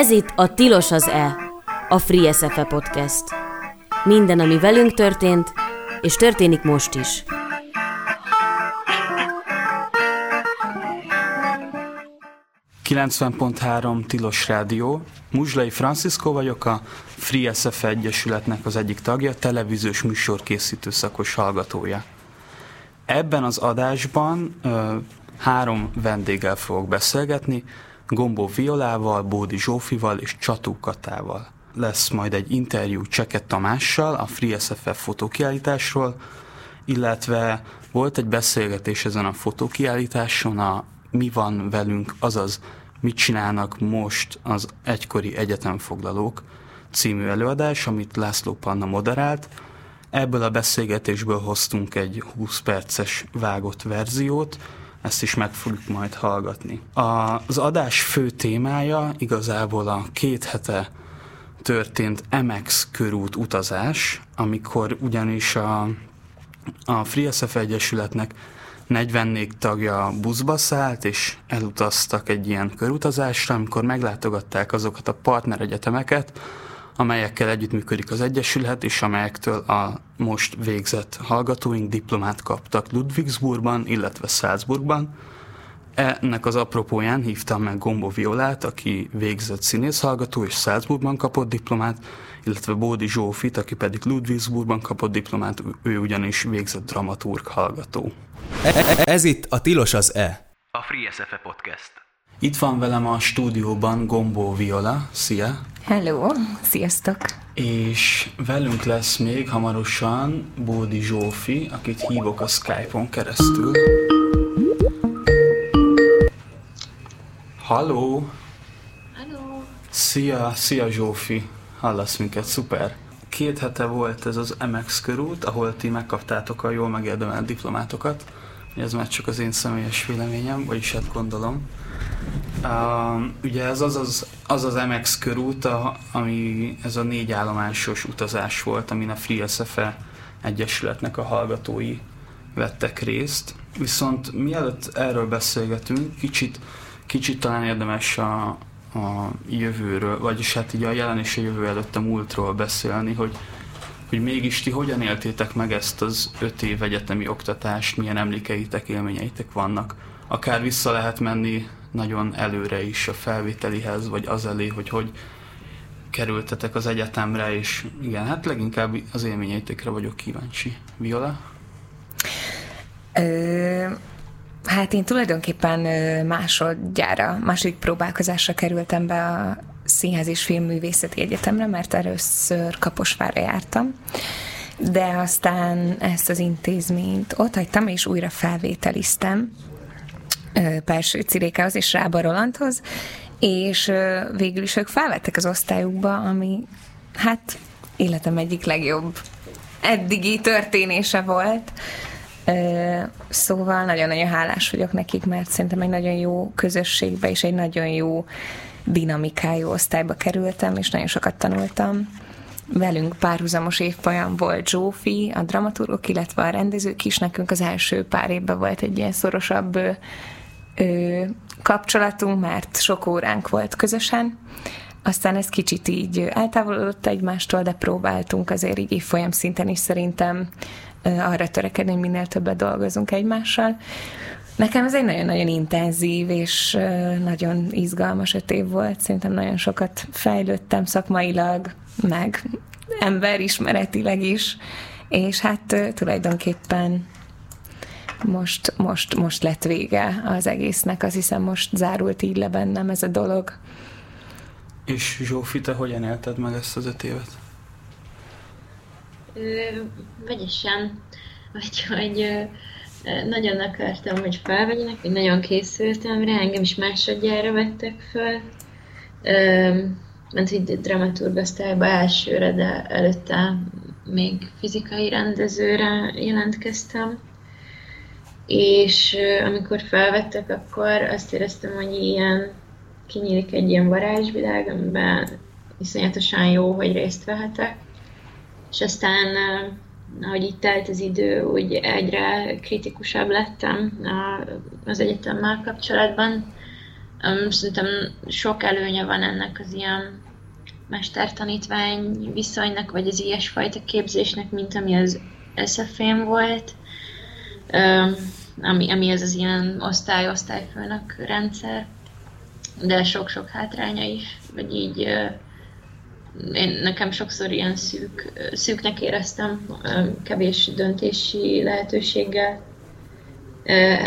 Ez itt a Tilos az E, a Free SFE podcast. Minden, ami velünk történt, és történik most is. ...90.3 Tilos Rádió. Muzslai Francisco vagyok, a Free SFE Egyesületnek az egyik tagja, televíziós műsorkészítő szakos hallgatója. Ebben az adásban ö, három vendéggel fogok beszélgetni, Gombó Violával, Bódi Zsófival és Csató Katával. Lesz majd egy interjú Cseket Tamással a Free SFF fotókiállításról, illetve volt egy beszélgetés ezen a fotókiállításon a Mi van velünk, azaz mit csinálnak most az egykori egyetemfoglalók című előadás, amit László Panna moderált. Ebből a beszélgetésből hoztunk egy 20 perces vágott verziót, ezt is meg fogjuk majd hallgatni. A, az adás fő témája igazából a két hete történt MX körút utazás, amikor ugyanis a, a FreeSF Egyesületnek 44 tagja buszba szállt, és elutaztak egy ilyen körutazásra, amikor meglátogatták azokat a partneregyetemeket, amelyekkel együttműködik az Egyesület, és amelyektől a most végzett hallgatóink diplomát kaptak Ludwigsburgban, illetve Salzburgban. Ennek az apropóján hívtam meg Gombo Violát, aki végzett színészhallgató és Salzburgban kapott diplomát, illetve Bódi Zsófit, aki pedig Ludwigsburgban kapott diplomát, ő ugyanis végzett dramaturg hallgató. Ez itt a Tilos az E. A Free SFE Podcast. Itt van velem a stúdióban Gombó Viola. Szia! Hello, sziasztok! És velünk lesz még hamarosan Bódi Zsófi, akit hívok a Skype-on keresztül. Halló! Hello! Szia, szia Zsófi! Hallasz minket, szuper! Két hete volt ez az MX körút, ahol ti megkaptátok a jól megérdemelt diplomátokat. Ez már csak az én személyes véleményem, vagyis hát gondolom. Uh, ugye ez az az, az, az MX körút, a, ami ez a négy állomásos utazás volt, amin a Free SFE Egyesületnek a hallgatói vettek részt. Viszont mielőtt erről beszélgetünk, kicsit, kicsit talán érdemes a, a jövőről, vagyis hát így a jelen és a jövő előtt a múltról beszélni, hogy, hogy mégis ti hogyan éltétek meg ezt az öt év egyetemi oktatást, milyen emlékeitek, élményeitek vannak. Akár vissza lehet menni nagyon előre is a felvételihez, vagy az elé, hogy hogy kerültetek az egyetemre, és igen, hát leginkább az élményeitekre vagyok kíváncsi. Viola? Ö, hát én tulajdonképpen másodjára, második próbálkozásra kerültem be a Színház és Filmművészeti Egyetemre, mert először Kaposvára jártam de aztán ezt az intézményt ott hagytam, és újra felvételiztem Perső Cirékához és Rába Rolandhoz, és végül is ők felvettek az osztályukba, ami hát életem egyik legjobb eddigi történése volt. Szóval nagyon-nagyon hálás vagyok nekik, mert szerintem egy nagyon jó közösségbe és egy nagyon jó dinamikájú osztályba kerültem, és nagyon sokat tanultam. Velünk párhuzamos évfolyam volt Zsófi, a dramaturgok, illetve a rendezők is. Nekünk az első pár évben volt egy ilyen szorosabb ö, kapcsolatunk, mert sok óránk volt közösen. Aztán ez kicsit így eltávolodott egymástól, de próbáltunk azért így folyam szinten is szerintem arra törekedni, hogy minél többet dolgozunk egymással. Nekem ez egy nagyon-nagyon intenzív és nagyon izgalmas öt év volt. Szerintem nagyon sokat fejlődtem szakmailag, meg emberismeretileg is, és hát tulajdonképpen most, most, most lett vége az egésznek, azt hiszem most zárult így le bennem ez a dolog. És Zsófi, te hogyan élted meg ezt az öt évet? vegyesen, hogy nagyon akartam, hogy felvegyenek, hogy nagyon készültem rá, engem is másodjára vettek fel. Ment, hogy dramaturgosztályba elsőre, de előtte még fizikai rendezőre jelentkeztem és amikor felvettek, akkor azt éreztem, hogy ilyen kinyílik egy ilyen varázsvilág, amiben iszonyatosan jó, hogy részt vehetek. És aztán, ahogy itt telt az idő, úgy egyre kritikusabb lettem az egyetemmel kapcsolatban, Szerintem sok előnye van ennek az ilyen mestertanítvány viszonynak, vagy az ilyesfajta képzésnek, mint ami az SFM volt, ami, ami ez az ilyen osztály-osztályfőnök rendszer, de sok-sok hátránya is, vagy így én nekem sokszor ilyen szűk, szűknek éreztem, kevés döntési lehetőséggel.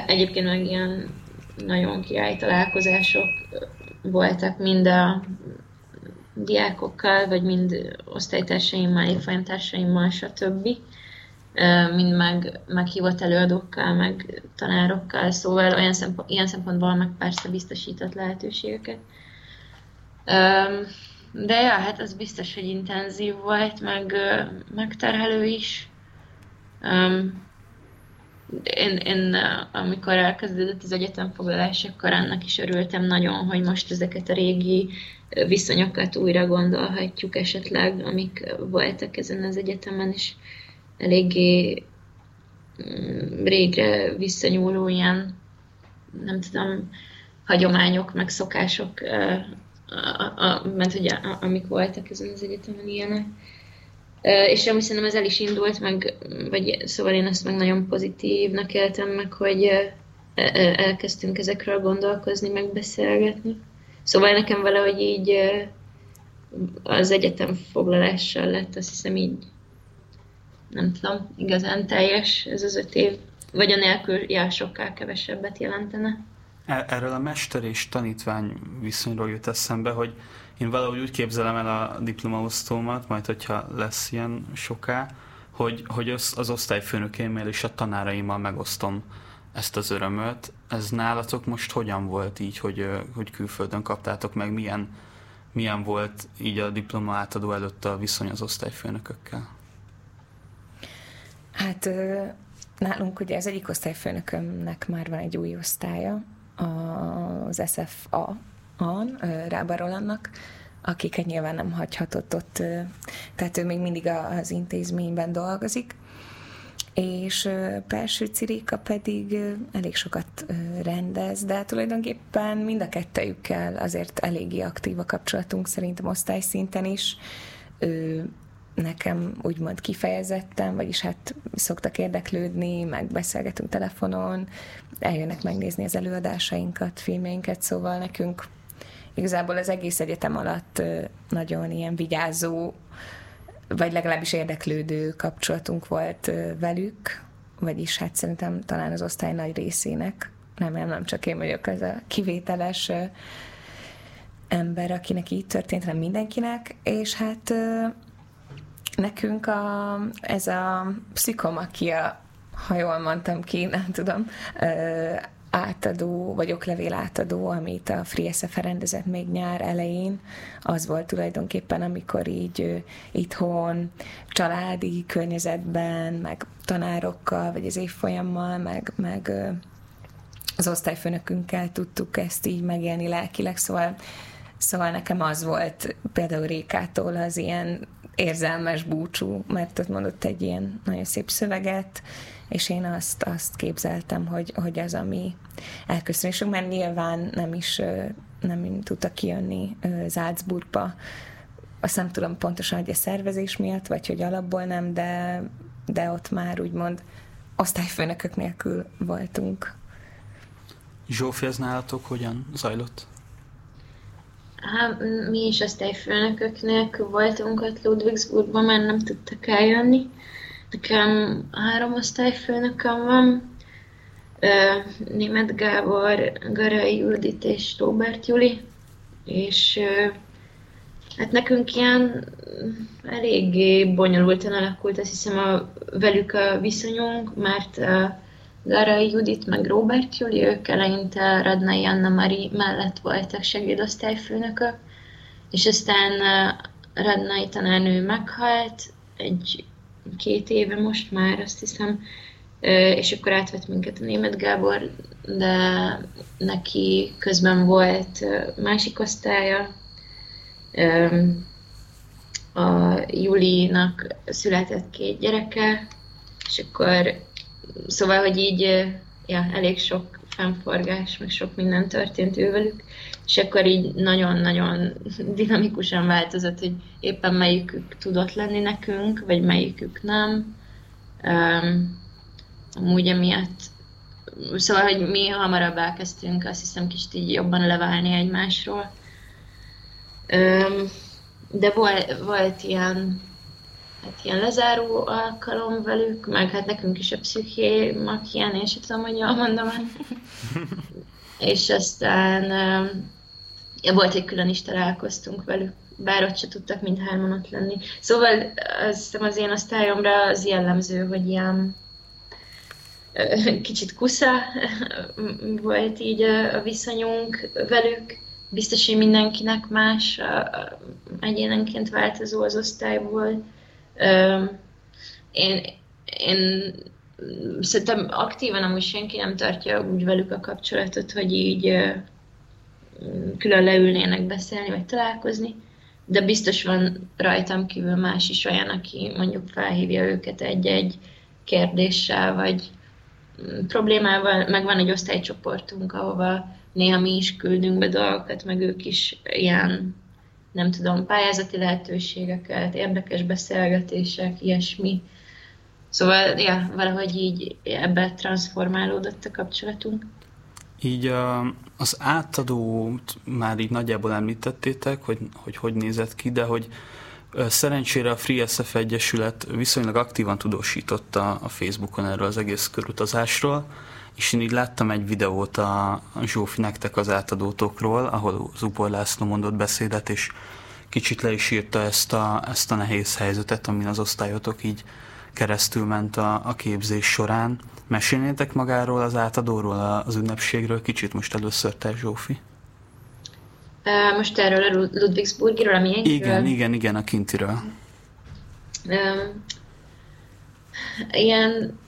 Egyébként meg ilyen nagyon király találkozások voltak mind a diákokkal, vagy mind osztálytársaimmal, évfolyamtársaimmal, stb. Mind meg meghívott előadókkal, meg tanárokkal, szóval olyan szempont, ilyen szempontból meg persze biztosított lehetőségeket. De ja, hát az biztos, hogy intenzív volt, meg megterhelő is. Én, én amikor elkezdődött az egyetemfoglalás, akkor annak is örültem nagyon, hogy most ezeket a régi viszonyokat újra gondolhatjuk esetleg, amik voltak ezen az egyetemen, és eléggé mm, régre visszanyúló ilyen, nem tudom, hagyományok, meg szokások, a, a, mert ugye amik voltak ezen az egyetemen ilyenek. És amúgy szerintem ez el is indult, meg, vagy szóval én ezt meg nagyon pozitívnak éltem meg, hogy elkezdtünk ezekről gondolkozni, meg beszélgetni. Szóval nekem valahogy így az egyetem foglalással lett, azt hiszem így, nem tudom, igazán teljes ez az öt év, vagy a nélkül, ja, sokkal kevesebbet jelentene. E, erről a mester és tanítvány viszonyról jut eszembe, hogy én valahogy úgy képzelem el a diplomaosztómat, majd hogyha lesz ilyen soká, hogy, hogy az, az osztályfőnökémmel és a tanáraimmal megosztom ezt az örömöt. Ez nálatok most hogyan volt így, hogy, hogy külföldön kaptátok meg, milyen, milyen volt így a diploma átadó előtt a viszony az osztályfőnökökkel? Hát nálunk ugye az egyik osztályfőnökömnek már van egy új osztálya, az SFA, an, Rába Rolandnak, akiket nyilván nem hagyhatott ott, tehát ő még mindig az intézményben dolgozik, és Perső Cirika pedig elég sokat rendez, de tulajdonképpen mind a kettejükkel azért eléggé aktív a kapcsolatunk szerintem osztályszinten is. Ő nekem úgymond kifejezetten, vagyis hát szoktak érdeklődni, meg beszélgetünk telefonon, eljönnek megnézni az előadásainkat, filmjeinket, szóval nekünk igazából az egész egyetem alatt nagyon ilyen vigyázó, vagy legalábbis érdeklődő kapcsolatunk volt velük, vagyis hát szerintem talán az osztály nagy részének, nem, nem, nem csak én vagyok ez a kivételes ember, akinek így történt, hanem mindenkinek, és hát nekünk a, ez a pszichomakia, ha jól mondtam ki, nem tudom, átadó, vagy oklevél átadó, amit a FreeSF rendezett még nyár elején, az volt tulajdonképpen, amikor így itthon, családi környezetben, meg tanárokkal, vagy az évfolyammal, meg, meg az osztályfőnökünkkel tudtuk ezt így megélni lelkileg, szóval, szóval nekem az volt például Rékától az ilyen érzelmes búcsú, mert ott mondott egy ilyen nagyon szép szöveget, és én azt, azt képzeltem, hogy, hogy az, ami elköszönésünk, mert nyilván nem is nem tudta kijönni Salzburgba. Azt nem tudom pontosan, hogy a szervezés miatt, vagy hogy alapból nem, de, de ott már úgymond osztályfőnökök nélkül voltunk. Zsófi, ez nálatok hogyan zajlott? Hát, mi is osztályfőnökök nélkül voltunk ott Ludwigsburgban, mert nem tudtak eljönni. Nekem három osztályfőnököm van, Német Gábor, Garai Judit és Robert Juli, és hát nekünk ilyen eléggé bonyolultan alakult, azt hiszem a, velük a viszonyunk, mert Garai Judit meg Robert Juli, ők eleinte Radnai Anna Mari mellett voltak segédosztályfőnökök, és aztán Radnai tanárnő meghalt, egy két éve most már, azt hiszem, és akkor átvett minket a német Gábor, de neki közben volt másik osztálya, a Julinak született két gyereke, és akkor szóval, hogy így ja, elég sok fennforgás, meg sok minden történt ővelük, és akkor így nagyon-nagyon dinamikusan változott, hogy éppen melyikük tudott lenni nekünk, vagy melyikük nem. Um, amúgy emiatt Szóval, hogy mi hamarabb elkezdtünk azt hiszem kicsit így jobban leválni egymásról. Um, de volt, volt ilyen, hát ilyen lezáró alkalom velük, meg hát nekünk is a pszichémak ilyen, én sem tudom, hogy jól mondom. és aztán um, volt egy külön is találkoztunk velük, bár ott se tudtak mindhárman ott lenni. Szóval azt az én osztályomra az jellemző, hogy ilyen kicsit kusza volt így a, viszonyunk velük. Biztos, hogy mindenkinek más, egyénenként változó az osztályból. Én, én szerintem aktívan amúgy senki nem tartja úgy velük a kapcsolatot, hogy így külön leülnének beszélni, vagy találkozni, de biztos van rajtam kívül más is olyan, aki mondjuk felhívja őket egy-egy kérdéssel, vagy problémával, meg van egy osztálycsoportunk, ahova néha mi is küldünk be dolgokat, meg ők is ilyen, nem tudom, pályázati lehetőségeket, érdekes beszélgetések, ilyesmi. Szóval, ja, valahogy így ebbe transformálódott a kapcsolatunk. Így az átadót már így nagyjából említettétek, hogy hogy, hogy nézett ki, de hogy Szerencsére a Free SF Egyesület viszonylag aktívan tudósította a Facebookon erről az egész körutazásról, és én így láttam egy videót a Zsófi nektek az átadótokról, ahol Zubor László mondott beszédet, és kicsit le is írta ezt a, ezt a nehéz helyzetet, amin az osztályotok így keresztül ment a, a képzés során. Mesélnétek magáról, az átadóról, az ünnepségről kicsit most először te, Zsófi? Most erről a Ludwigsburgiról, ami Igen, igen, igen, a kintiről. Ilyen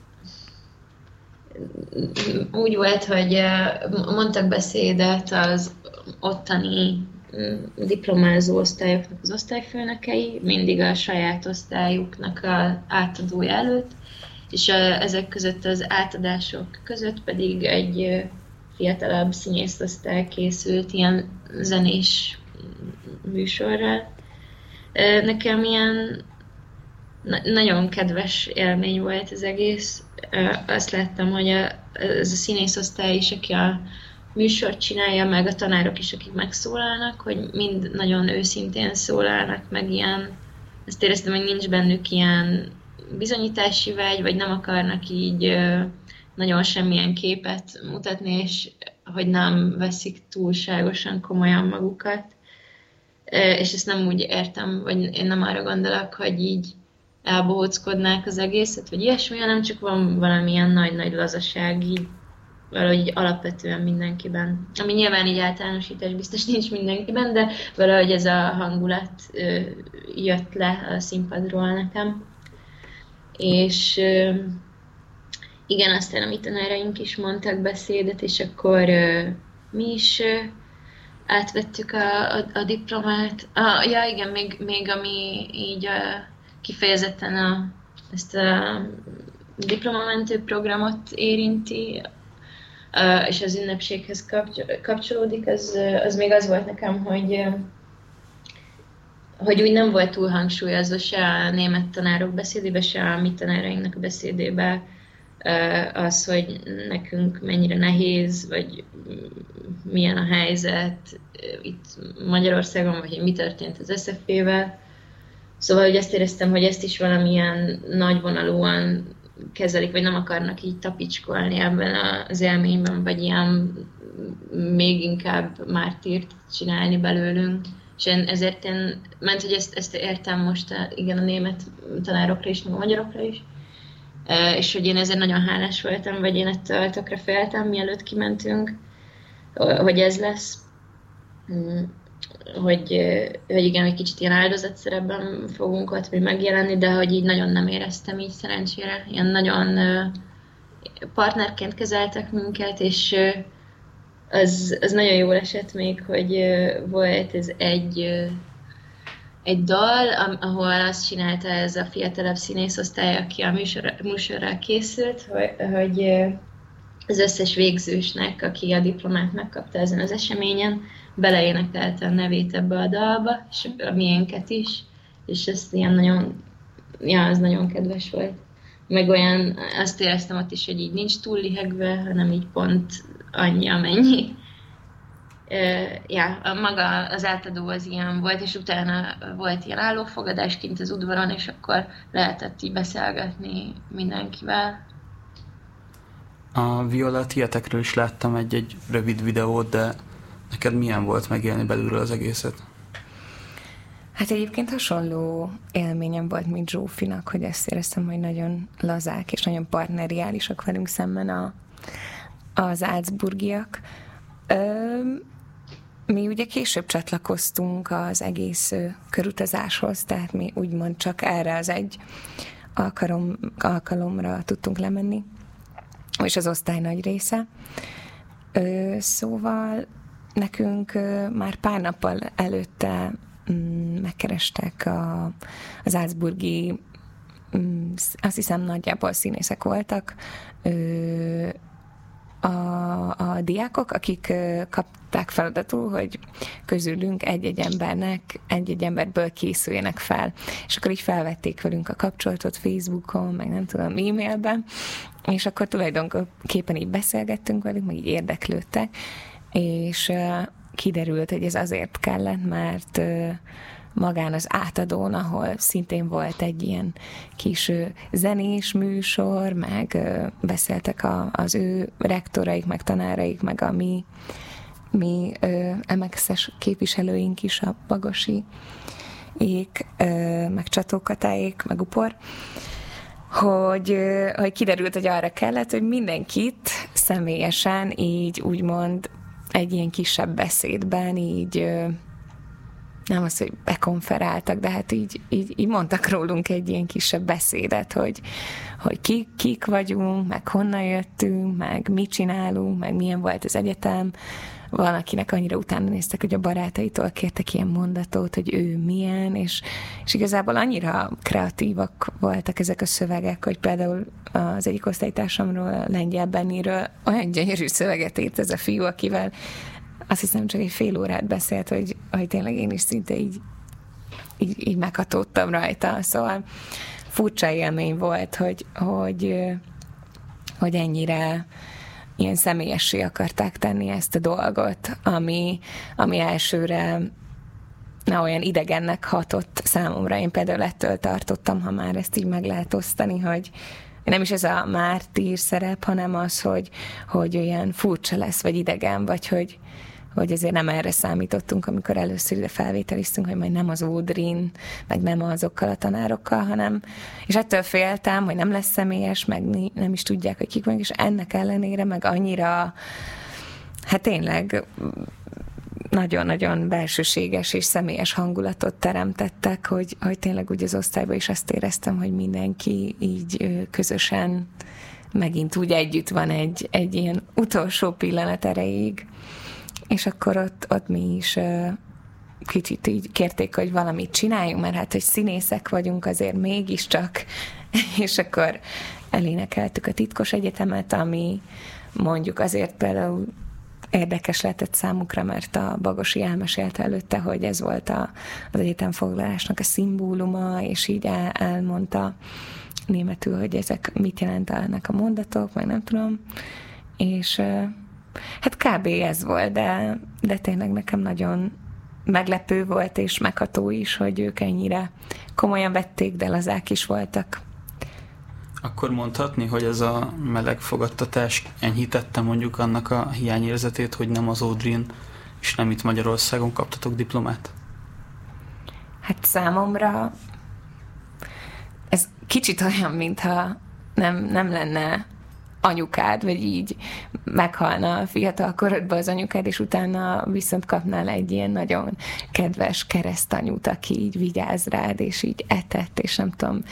úgy volt, hogy mondtak beszédet az ottani diplomázó osztályoknak az osztályfőnökei, mindig a saját osztályuknak a átadója előtt, és ezek között az átadások között pedig egy fiatalabb színészosztály készült ilyen zenés műsorral. Nekem ilyen nagyon kedves élmény volt az egész. Azt láttam, hogy a, ez a színészosztály is, aki a műsort csinálja, meg a tanárok is, akik megszólalnak, hogy mind nagyon őszintén szólalnak, meg ilyen, ezt éreztem, hogy nincs bennük ilyen bizonyítási vágy, vagy nem akarnak így nagyon semmilyen képet mutatni, és hogy nem veszik túlságosan komolyan magukat. És ezt nem úgy értem, vagy én nem arra gondolok, hogy így elbohóckodnák az egészet, vagy ilyesmi, hanem csak van valamilyen nagy-nagy lazaság így valahogy alapvetően mindenkiben. Ami nyilván így általánosítás biztos nincs mindenkiben, de valahogy ez a hangulat jött le a színpadról nekem. És igen, aztán a mi tanáraink is mondtak beszédet, és akkor uh, mi is uh, átvettük a, a, a diplomát. Ah, ja, igen, még, még ami így uh, kifejezetten a, ezt a diplomamentő programot érinti, és az ünnepséghez kapcsolódik, az, az még az volt nekem, hogy hogy úgy nem volt túl hangsúlyozva se a német tanárok beszédébe, se a mi tanárainknak a beszédébe az, hogy nekünk mennyire nehéz, vagy milyen a helyzet itt Magyarországon, vagy mi történt az SZF-vel. Szóval, hogy ezt éreztem, hogy ezt is valamilyen nagyvonalúan kezelik, vagy nem akarnak így tapicskolni ebben az élményben, vagy ilyen még inkább mártírt csinálni belőlünk. És én ezért én, ment, hogy ezt, ezt értem most igen a német tanárokra is, meg a magyarokra is, és hogy én ezért nagyon hálás voltam, vagy én ettől tökre féltem, mielőtt kimentünk, hogy ez lesz. Hogy, hogy igen, egy kicsit ilyen áldozatszerebben fogunk ott mi megjelenni, de hogy így nagyon nem éreztem így szerencsére. Ilyen nagyon partnerként kezeltek minket, és az, az nagyon jól esett még, hogy volt ez egy egy dal, ahol azt csinálta ez a fiatalabb színészosztály, aki a műsor, műsorra készült, hogy az összes végzősnek, aki a diplomát megkapta ezen az eseményen, beleénekelte a nevét ebbe a dalba, és a miénket is, és ez ilyen nagyon, ja, az nagyon kedves volt. Meg olyan, azt éreztem ott is, hogy így nincs túl lihegve, hanem így pont annyi, amennyi. Ja, maga az átadó az ilyen volt, és utána volt ilyen állófogadás kint az udvaron, és akkor lehetett így beszélgetni mindenkivel. A Viola tietekről is láttam egy-egy rövid videót, de neked milyen volt megélni belülről az egészet? Hát egyébként hasonló élményem volt, mint Zsófinak, hogy ezt éreztem, hogy nagyon lazák és nagyon partneriálisak velünk szemben a, az Álcburgiak. Ö, mi ugye később csatlakoztunk az egész körutazáshoz, tehát mi úgymond csak erre az egy alkalom, alkalomra tudtunk lemenni, és az osztály nagy része. Ö, szóval nekünk már pár nappal előtte mm, megkerestek a, az Álcburgi mm, azt hiszem nagyjából színészek voltak, a, a diákok, akik kapták feladatul, hogy közülünk egy-egy embernek, egy-egy emberből készüljenek fel. És akkor így felvették velünk a kapcsolatot Facebookon, meg nem tudom, e-mailben, és akkor tulajdonképpen így beszélgettünk velük, meg így érdeklődtek, és kiderült, hogy ez azért kellett, mert magán az átadón, ahol szintén volt egy ilyen kis zenés műsor, meg beszéltek a, az ő rektoraik, meg tanáraik, meg a mi, mi MXS képviselőink is, a Bagosi ék, meg csatókatáék, meg upor, hogy, hogy kiderült, hogy arra kellett, hogy mindenkit személyesen így úgymond egy ilyen kisebb beszédben így nem az, hogy bekonferáltak, de hát így, így, így mondtak rólunk egy ilyen kisebb beszédet, hogy, hogy ki, kik vagyunk, meg honnan jöttünk, meg mit csinálunk, meg milyen volt az egyetem. Van, akinek annyira utána néztek, hogy a barátaitól kértek ilyen mondatot, hogy ő milyen, és, és igazából annyira kreatívak voltak ezek a szövegek, hogy például az egyik osztálytársamról, Lengyel Benniről olyan gyönyörű szöveget írt ez a fiú, akivel azt hiszem csak egy fél órát beszélt, hogy, hogy tényleg én is szinte így, így, így meghatódtam rajta. Szóval furcsa élmény volt, hogy, hogy, hogy ennyire ilyen személyessé akarták tenni ezt a dolgot, ami, ami elsőre na, olyan idegennek hatott számomra. Én például ettől tartottam, ha már ezt így meg lehet osztani, hogy nem is ez a mártír szerep, hanem az, hogy, hogy olyan furcsa lesz, vagy idegen, vagy hogy, hogy azért nem erre számítottunk, amikor először ide felvételiztünk, hogy majd nem az Ódrin, meg nem azokkal a tanárokkal, hanem, és ettől féltem, hogy nem lesz személyes, meg nem is tudják, hogy kik vagyunk, és ennek ellenére meg annyira, hát tényleg nagyon-nagyon belsőséges és személyes hangulatot teremtettek, hogy, hogy tényleg úgy az osztályban is azt éreztem, hogy mindenki így közösen megint úgy együtt van egy, egy ilyen utolsó pillanat erejéig. És akkor ott, ott mi is kicsit így kérték, hogy valamit csináljunk, mert hát, hogy színészek vagyunk, azért mégiscsak, és akkor elénekeltük a titkos egyetemet, ami mondjuk azért például érdekes lehetett számukra, mert a Bagosi elmesélte előtte, hogy ez volt a, az egyetemfoglalásnak a szimbóluma, és így el, elmondta németül, hogy ezek mit jelentenek a mondatok, meg nem tudom. És Hát kb. ez volt, de, de tényleg nekem nagyon meglepő volt, és megható is, hogy ők ennyire komolyan vették, de lazák is voltak. Akkor mondhatni, hogy ez a meleg fogadtatás enyhítette mondjuk annak a hiányérzetét, hogy nem az Ódrin és nem itt Magyarországon kaptatok diplomát? Hát számomra ez kicsit olyan, mintha nem, nem lenne anyukád, vagy így meghalna a fiatal korodban az anyukád, és utána viszont kapnál egy ilyen nagyon kedves keresztanyút, aki így vigyáz rád, és így etett, és nem tudom,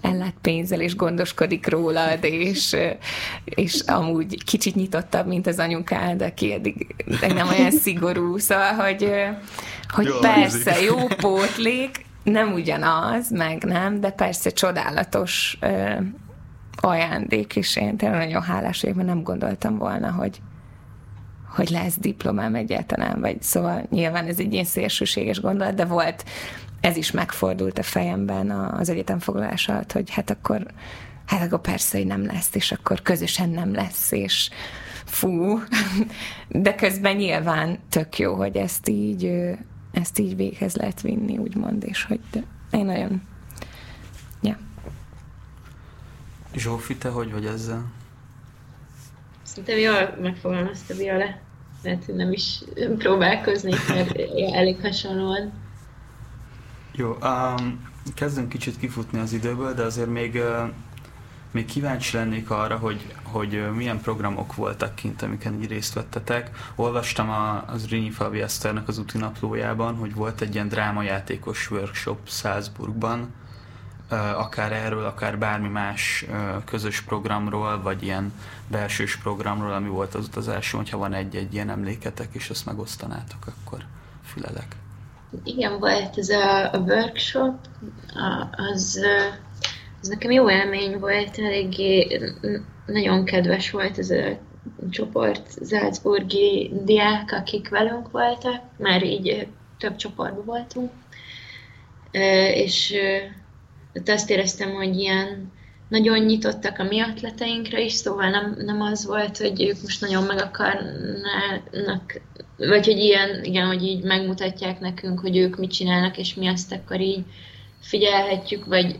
ellát pénzzel, és gondoskodik rólad, és, és amúgy kicsit nyitottabb, mint az anyukád, aki eddig nem olyan szigorú, szóval, hogy, hogy jó, persze, jó pótlék, nem ugyanaz, meg nem, de persze csodálatos ajándék, és én tényleg nagyon hálás vagyok, mert nem gondoltam volna, hogy, hogy lesz diplomám egyáltalán, vagy szóval nyilván ez egy ilyen szélsőséges gondolat, de volt, ez is megfordult a fejemben az egyetem foglalás alatt, hogy hát akkor, hát akkor persze, hogy nem lesz, és akkor közösen nem lesz, és fú, de közben nyilván tök jó, hogy ezt így, ezt így véghez lehet vinni, úgymond, és hogy én nagyon, ja. Zsófi, te hogy vagy ezzel? Szerintem jól megfogalmazta Viola. Lehet, hogy nem is próbálkozni, mert elég hasonlóan. Jó, um, kezdünk kicsit kifutni az időből, de azért még, uh, még kíváncsi lennék arra, hogy, hogy milyen programok voltak kint, amiken így részt vettetek. Olvastam a, az Rinyi Fabi Eszternek az útinaplójában, hogy volt egy ilyen drámajátékos workshop Salzburgban, akár erről, akár bármi más közös programról, vagy ilyen belsős programról, ami volt az utazáson, hogyha van egy-egy ilyen emléketek, és azt megosztanátok, akkor fülelek. Igen, volt ez a, a workshop, az, az nekem jó élmény volt, eléggé nagyon kedves volt ez a csoport, Salzburgi diák, akik velünk voltak, már így több csoportban voltunk, és de azt éreztem, hogy ilyen nagyon nyitottak a mi atleteinkre is, szóval nem, nem az volt, hogy ők most nagyon meg akarnának, vagy hogy ilyen, igen, hogy így megmutatják nekünk, hogy ők mit csinálnak, és mi azt akkor így figyelhetjük, vagy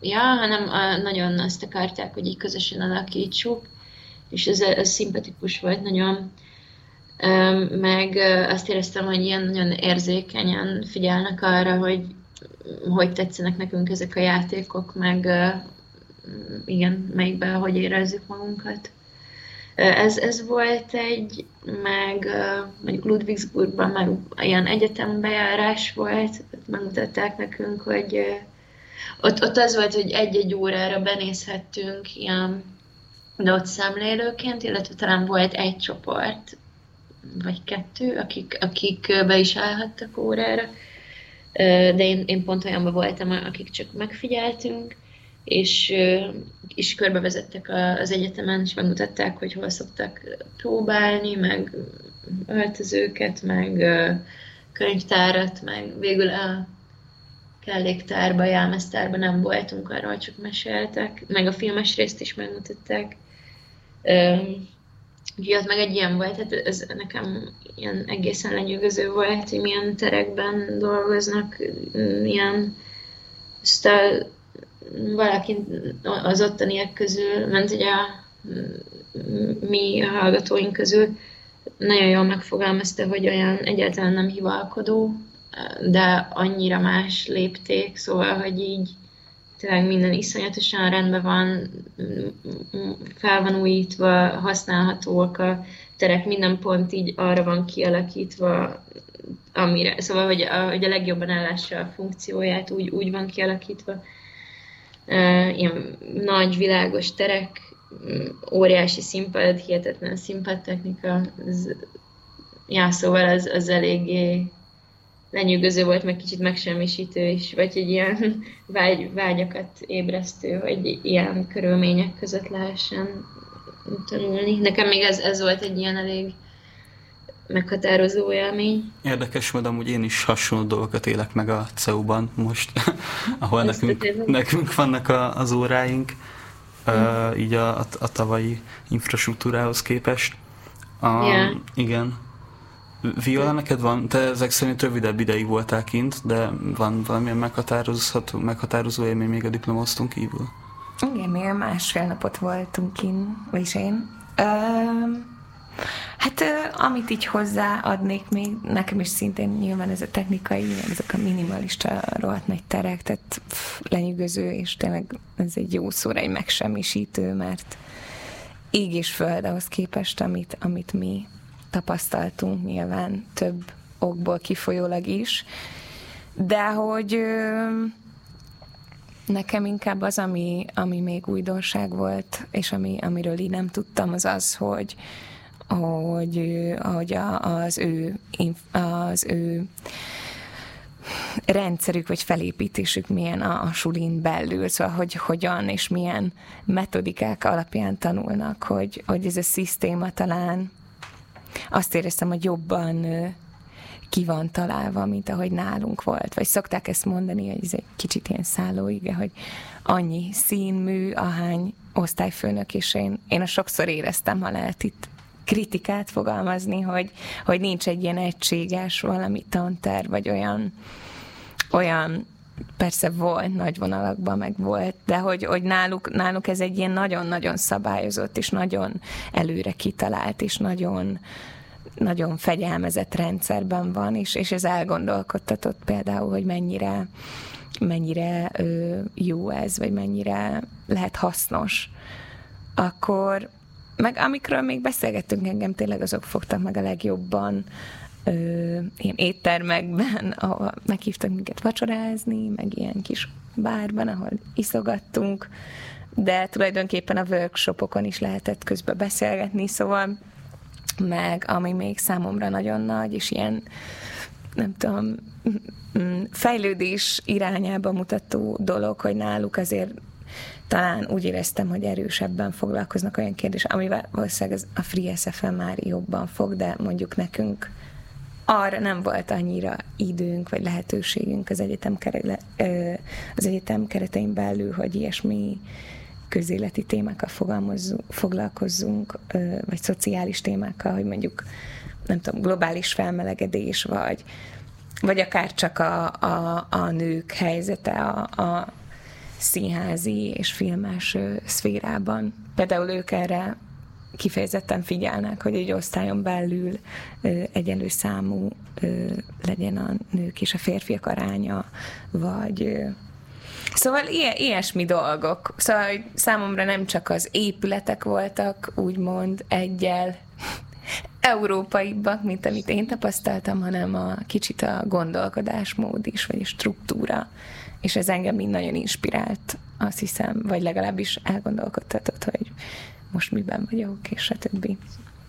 ja, hanem a, nagyon azt akarták, hogy így közösen alakítsuk, és ez, ez szimpatikus volt nagyon. Meg azt éreztem, hogy ilyen nagyon érzékenyen figyelnek arra, hogy hogy tetszenek nekünk ezek a játékok, meg igen, melyikben hogy érezzük magunkat. Ez, ez volt egy, meg mondjuk Ludwigsburgban meg ilyen egyetembejárás volt, megmutatták nekünk, hogy ott, ott az volt, hogy egy-egy órára benézhettünk ilyen de ott szemlélőként, illetve talán volt egy csoport, vagy kettő, akik, akik be is állhattak órára, de én, én pont olyanban voltam, akik csak megfigyeltünk, és, és körbevezettek az egyetemen, és megmutatták, hogy hol szoktak próbálni, meg öltözőket, meg könyvtárat, meg végül a kelléktárba, jelmeztárba nem voltunk, arról csak meséltek, meg a filmes részt is megmutatták. Úgyhogy az meg egy ilyen volt, hát ez nekem ilyen egészen lenyűgöző volt, hogy milyen terekben dolgoznak, milyen aztán valaki az ottaniak közül, ment ugye a mi a hallgatóink közül nagyon jól megfogalmazta, hogy olyan egyáltalán nem hivalkodó, de annyira más lépték, szóval, hogy így tényleg minden iszonyatosan rendben van, fel van újítva, használhatóak a terek, minden pont így arra van kialakítva, amire, szóval, hogy a, hogy a legjobban ellássa a funkcióját, úgy, úgy van kialakítva. Ilyen nagy, világos terek, óriási színpad, hihetetlen színpadtechnika, ez, já, szóval az, az eléggé lenyűgöző volt, meg kicsit megsemmisítő is, vagy egy ilyen vágy, vágyakat ébresztő, hogy ilyen körülmények között lehessen tanulni. Nekem még ez, ez volt egy ilyen elég meghatározó élmény. Érdekes módon, hogy én is hasonló dolgokat élek meg a CEU-ban most, ahol nekünk, nekünk vannak a, az óráink, uh, így a, a, a tavalyi infrastruktúrához képest. Um, yeah. Igen, Viola, neked van, te ezek szerint rövidebb ideig voltál kint, de van valamilyen meghatározható, meghatározó élmény még a diplomasztunk kívül? Igen, még másfél napot voltunk kint, vagyis én. Ö, hát amit így hozzáadnék még, nekem is szintén nyilván ez a technikai, ezek a minimalista rohadt nagy terek, tehát pff, lenyűgöző, és tényleg ez egy jó szóra, egy megsemmisítő, mert ég és föld ahhoz képest, amit, amit mi tapasztaltunk nyilván több okból kifolyólag is, de hogy nekem inkább az, ami, ami még újdonság volt, és ami, amiről így nem tudtam, az az, hogy, hogy, hogy a, az ő, az ő rendszerük vagy felépítésük milyen a, a sulin belül, szóval hogy hogyan és milyen metodikák alapján tanulnak, hogy, hogy ez a szisztéma talán azt éreztem, hogy jobban ki van találva, mint ahogy nálunk volt. Vagy szokták ezt mondani, hogy ez egy kicsit ilyen szállóige, hogy annyi színmű, ahány osztályfőnök, és én, én a sokszor éreztem, ha lehet itt kritikát fogalmazni, hogy, hogy nincs egy ilyen egységes valami tanter, vagy olyan, olyan persze volt nagy vonalakban, meg volt, de hogy, hogy náluk, náluk ez egy ilyen nagyon-nagyon szabályozott, és nagyon előre kitalált, és nagyon, nagyon fegyelmezett rendszerben van, és, és ez elgondolkodtatott például, hogy mennyire, mennyire ö, jó ez, vagy mennyire lehet hasznos. Akkor, meg amikről még beszélgettünk engem, tényleg azok fogtak meg a legjobban, ö, ilyen éttermekben, ahol meghívtak minket vacsorázni, meg ilyen kis bárban, ahol iszogattunk, de tulajdonképpen a workshopokon is lehetett közben beszélgetni, szóval meg ami még számomra nagyon nagy, és ilyen nem tudom, fejlődés irányába mutató dolog, hogy náluk azért talán úgy éreztem, hogy erősebben foglalkoznak olyan kérdés, amivel valószínűleg a Free SFM már jobban fog, de mondjuk nekünk arra nem volt annyira időnk, vagy lehetőségünk az egyetem, kere, az egyetem keretein belül, hogy ilyesmi közéleti témákkal foglalkozzunk, vagy szociális témákkal, hogy mondjuk nem tudom, globális felmelegedés, vagy, vagy akár csak a, a, a nők helyzete a, a színházi és filmes szférában. Például ők erre kifejezetten figyelnek, hogy egy osztályon belül egyenlő számú legyen a nők és a férfiak aránya, vagy Szóval ilyen, ilyesmi dolgok. Szóval hogy számomra nem csak az épületek voltak, úgymond egyel európaibbak, mint amit én tapasztaltam, hanem a kicsit a gondolkodásmód is, vagy a struktúra. És ez engem mind nagyon inspirált, azt hiszem, vagy legalábbis elgondolkodtatott, hogy most miben vagyok, és a többi.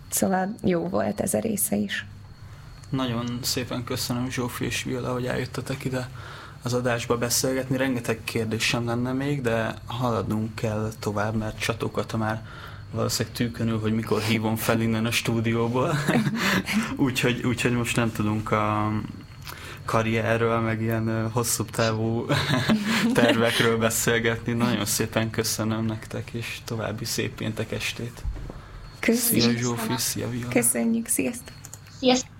Szóval jó volt ez a része is. Nagyon szépen köszönöm Zsófi és Viola, hogy eljöttetek ide az adásba beszélgetni. Rengeteg kérdésem lenne még, de haladnunk kell tovább, mert csatokat már valószínűleg tűkönül, hogy mikor hívom fel innen a stúdióból. úgyhogy, úgyhogy most nem tudunk a karrierről, meg ilyen hosszú távú tervekről beszélgetni. Nagyon szépen köszönöm nektek, és további szép péntek estét. Köszönjük. Szia Zsófi, szia Viola. Köszönjük, sziasztok. Sziasztok!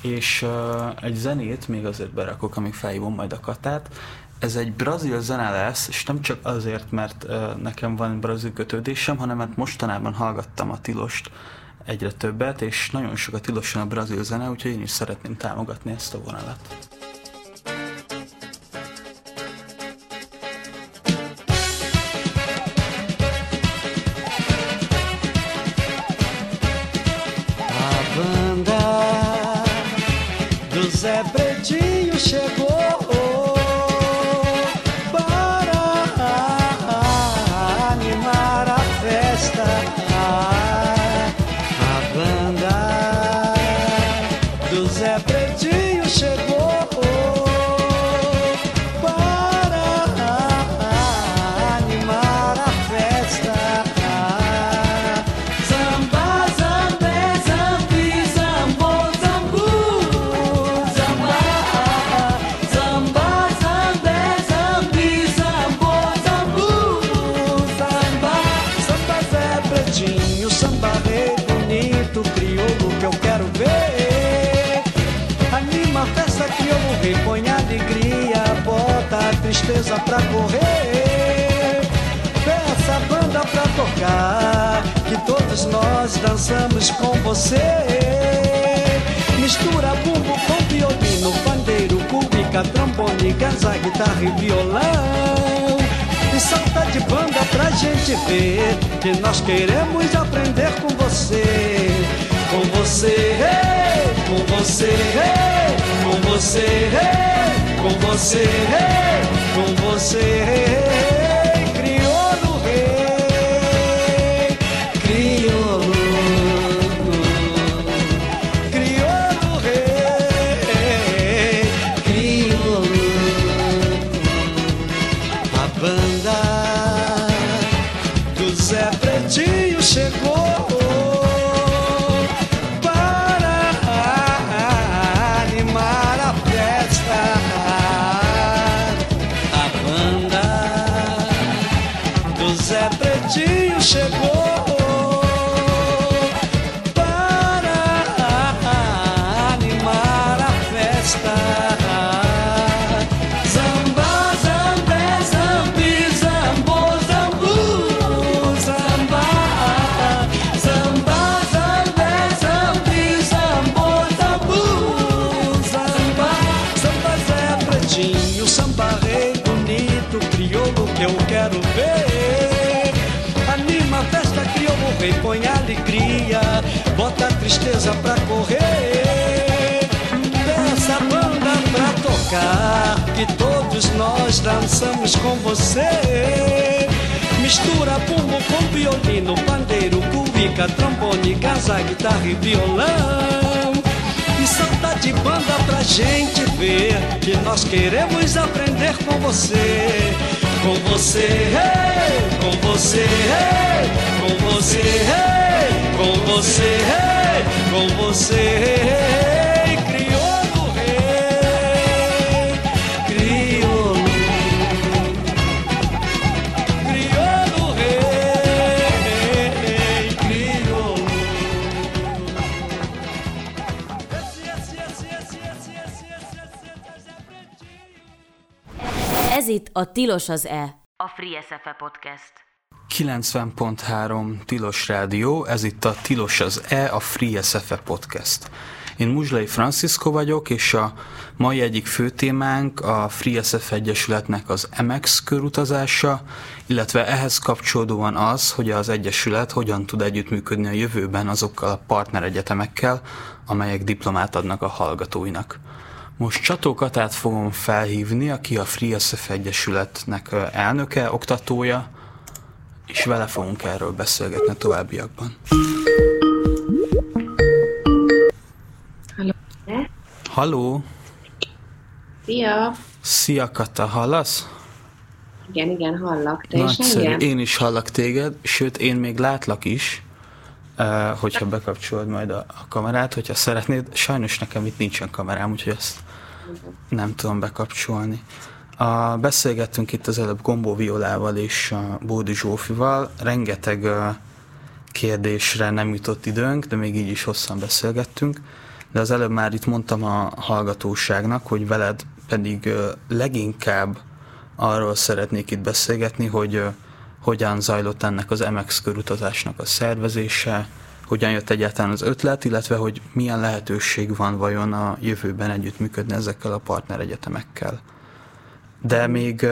És uh, egy zenét még azért berakok, amíg felhívom majd a katát. Ez egy brazil zene lesz, és nem csak azért, mert uh, nekem van brazil kötődésem, hanem mert mostanában hallgattam a Tilost egyre többet, és nagyon sok a Tiloson a brazil zene, úgyhogy én is szeretném támogatni ezt a vonalat. Tristeza pra correr. Peça a banda pra tocar, que todos nós dançamos com você. Mistura bumbo com violino, pandeiro, cúbica, trombone, ganza, guitarra e violão. E salta de banda pra gente ver que nós queremos aprender com você. Com você, com você, com você, com você, com você. gostar. Tristeza pra correr. Peça a banda pra tocar, que todos nós dançamos com você. Mistura bumbo com violino, pandeiro, cuíca, trombone, gaza, guitarra e violão. E salta de banda pra gente ver que nós queremos aprender com você. Com você, hey, com você, hey, com você, hey, com você, com você, hey, crioulo rei, crioulo, crioulo rei, crioulo. Ez itt a Tilos az E, a Free SFE Podcast. 90.3 Tilos Rádió, ez itt a Tilos az E, a Free SFE Podcast. Én Muzslai Francisco vagyok, és a mai egyik fő témánk a Free SF Egyesületnek az MX körutazása, illetve ehhez kapcsolódóan az, hogy az Egyesület hogyan tud együttműködni a jövőben azokkal a partneregyetemekkel, amelyek diplomát adnak a hallgatóinak. Most Csató Katát fogom felhívni, aki a Free SF Egyesületnek ö, elnöke, oktatója, és vele fogunk erről beszélgetni a továbbiakban. Halló. Halló! Szia! Szia Kata, hallasz? Igen, igen, hallak. Te is Nagyszerű. engem? Én is hallak téged, sőt, én még látlak is, uh, hogyha bekapcsolod majd a, a kamerát, hogyha szeretnéd. Sajnos nekem itt nincsen kamerám, úgyhogy azt nem tudom bekapcsolni. A, beszélgettünk itt az előbb Gombó Violával és Bódi Zsófival. Rengeteg kérdésre nem jutott időnk, de még így is hosszan beszélgettünk. De az előbb már itt mondtam a hallgatóságnak, hogy veled pedig leginkább arról szeretnék itt beszélgetni, hogy hogyan zajlott ennek az MX körutazásnak a szervezése, hogyan jött egyáltalán az ötlet, illetve hogy milyen lehetőség van vajon a jövőben együttműködni ezekkel a partneregyetemekkel. De még,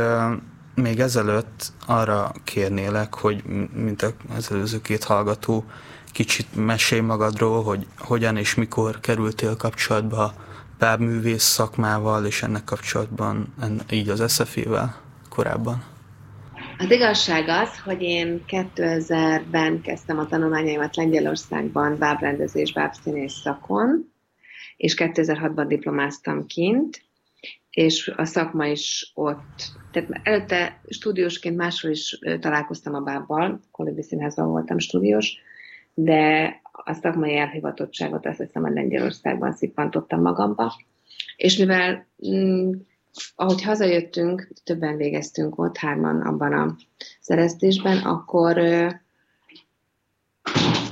még ezelőtt arra kérnélek, hogy mint az előző két hallgató, kicsit mesélj magadról, hogy hogyan és mikor kerültél kapcsolatba bábművész szakmával, és ennek kapcsolatban en- így az SZF-vel korábban. Az igazság az, hogy én 2000-ben kezdtem a tanulmányaimat Lengyelországban bábrendezés, bábszínész szakon, és 2006-ban diplomáztam kint, és a szakma is ott. Tehát előtte stúdiósként máshol is találkoztam a bábbal, Kolibri Színházban voltam stúdiós, de a szakmai elhivatottságot azt hiszem, hogy Lengyelországban szippantottam magamba. És mivel mm, ahogy hazajöttünk, többen végeztünk ott, hárman abban a szereztésben, akkor ö,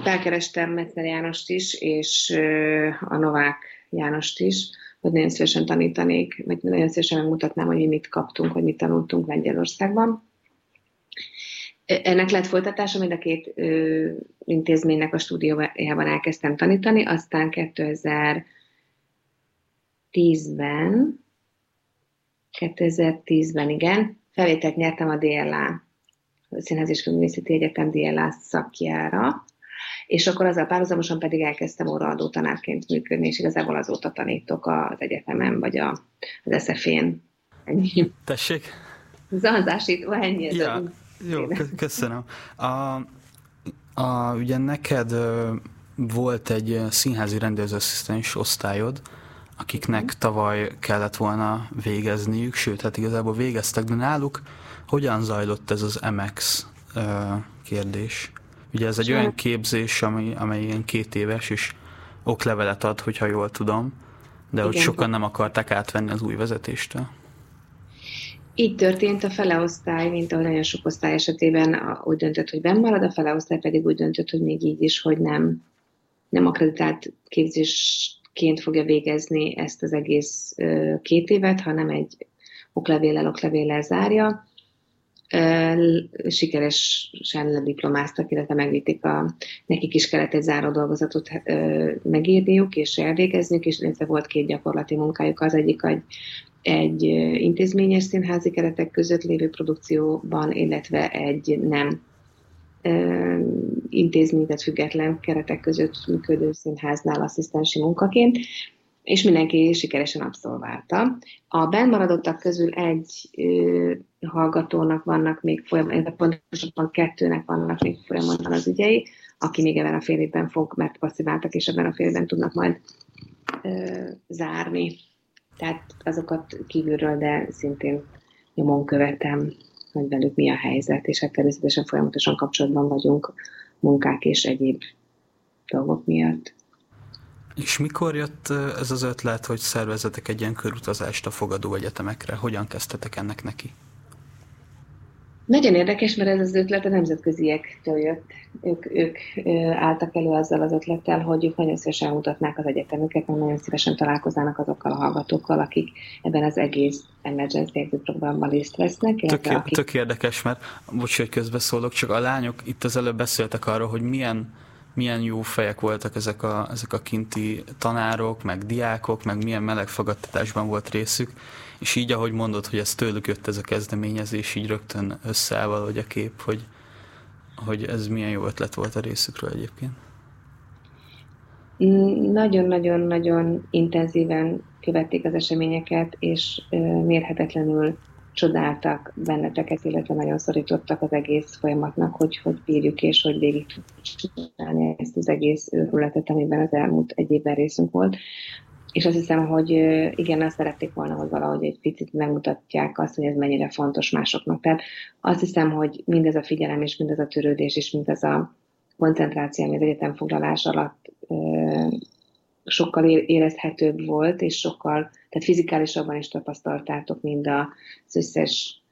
felkerestem Metzer Jánost is, és a Novák Jánost is, hogy nagyon szívesen tanítanék, vagy nagyon szívesen megmutatnám, hogy mi mit kaptunk, hogy mit tanultunk Lengyelországban. Ennek lett folytatása, mind a két ö, intézménynek a stúdiójában elkezdtem tanítani, aztán 2010-ben 2010-ben, igen, felvételt nyertem a DLA, Színház és Egyetem DLA szakjára, és akkor azzal párhuzamosan pedig elkezdtem óraadó tanárként működni, és igazából azóta tanítok az egyetemen, vagy a, az SF-én. Ennyi. Tessék? Zanzásítva, ennyi. Ja, az- jó, kö- köszönöm. A, a, ugye neked volt egy színházi rendezőasszisztens osztályod, akiknek tavaly kellett volna végezniük, sőt, hát igazából végeztek, de náluk hogyan zajlott ez az MX kérdés? Ugye ez egy olyan képzés, ami, amely ilyen két éves, és oklevelet ad, hogyha jól tudom, de hogy sokan nem akarták átvenni az új vezetéstől. Így történt a feleosztály, mint ahogy nagyon sok osztály esetében a- úgy döntött, hogy benn marad, a feleosztály pedig úgy döntött, hogy még így is, hogy nem, nem akreditált képzésként ként fogja végezni ezt az egész ö, két évet, hanem egy oklevéllel, oklevéllel zárja. Sikeresen lediplomáztak, illetve megvitték a, nekik is kellett egy záró dolgozatot megírniuk és elvégezniük, és illetve volt két gyakorlati munkájuk, az egyik egy, egy intézményes színházi keretek között lévő produkcióban, illetve egy nem ö, intézmény, tehát független keretek között működő színháznál asszisztensi munkaként, és mindenki sikeresen abszolválta. A bennmaradottak közül egy ö, hallgatónak vannak még folyamatban, pontosabban kettőnek vannak még folyamatban az ügyei, aki még ebben a fél évben fog, mert passziváltak, és ebben a fél évben tudnak majd ö, zárni. Tehát azokat kívülről, de szintén nyomon követem, hogy velük mi a helyzet, és hát természetesen folyamatosan kapcsolatban vagyunk munkák és egyéb dolgok miatt. És mikor jött ez az ötlet, hogy szervezetek egy ilyen körutazást a fogadó egyetemekre? Hogyan kezdtetek ennek neki? Nagyon érdekes, mert ez az ötlet a nemzetköziektől jött. Ők, ők álltak elő azzal az ötlettel, hogy ők nagyon szívesen mutatnák az egyetemüket, meg nagyon szívesen találkoznának azokkal a hallgatókkal, akik ebben az egész emergency exit programban részt vesznek. Tök, akik tök érdekes, mert bocs, hogy közbeszólok, csak a lányok itt az előbb beszéltek arról, hogy milyen, milyen jó fejek voltak ezek a, ezek a kinti tanárok, meg diákok, meg milyen meleg fogadtatásban volt részük, és így, ahogy mondod, hogy ez tőlük jött ez a kezdeményezés, így rögtön összeáll valahogy a kép, hogy, hogy ez milyen jó ötlet volt a részükről egyébként. Nagyon-nagyon-nagyon intenzíven követték az eseményeket, és mérhetetlenül csodáltak benneteket, illetve nagyon szorítottak az egész folyamatnak, hogy hogy bírjuk és hogy végig tudjuk csinálni ezt az egész őrületet, amiben az elmúlt egy évben részünk volt. És azt hiszem, hogy igen, azt szerették volna, hogy valahogy egy picit megmutatják azt, hogy ez mennyire fontos másoknak. Tehát azt hiszem, hogy mindez a figyelem és mindez a törődés és mindez a koncentráció, ami az egyetemfoglalás alatt sokkal érezhetőbb volt, és sokkal, tehát fizikálisabban is tapasztaltátok mind az összes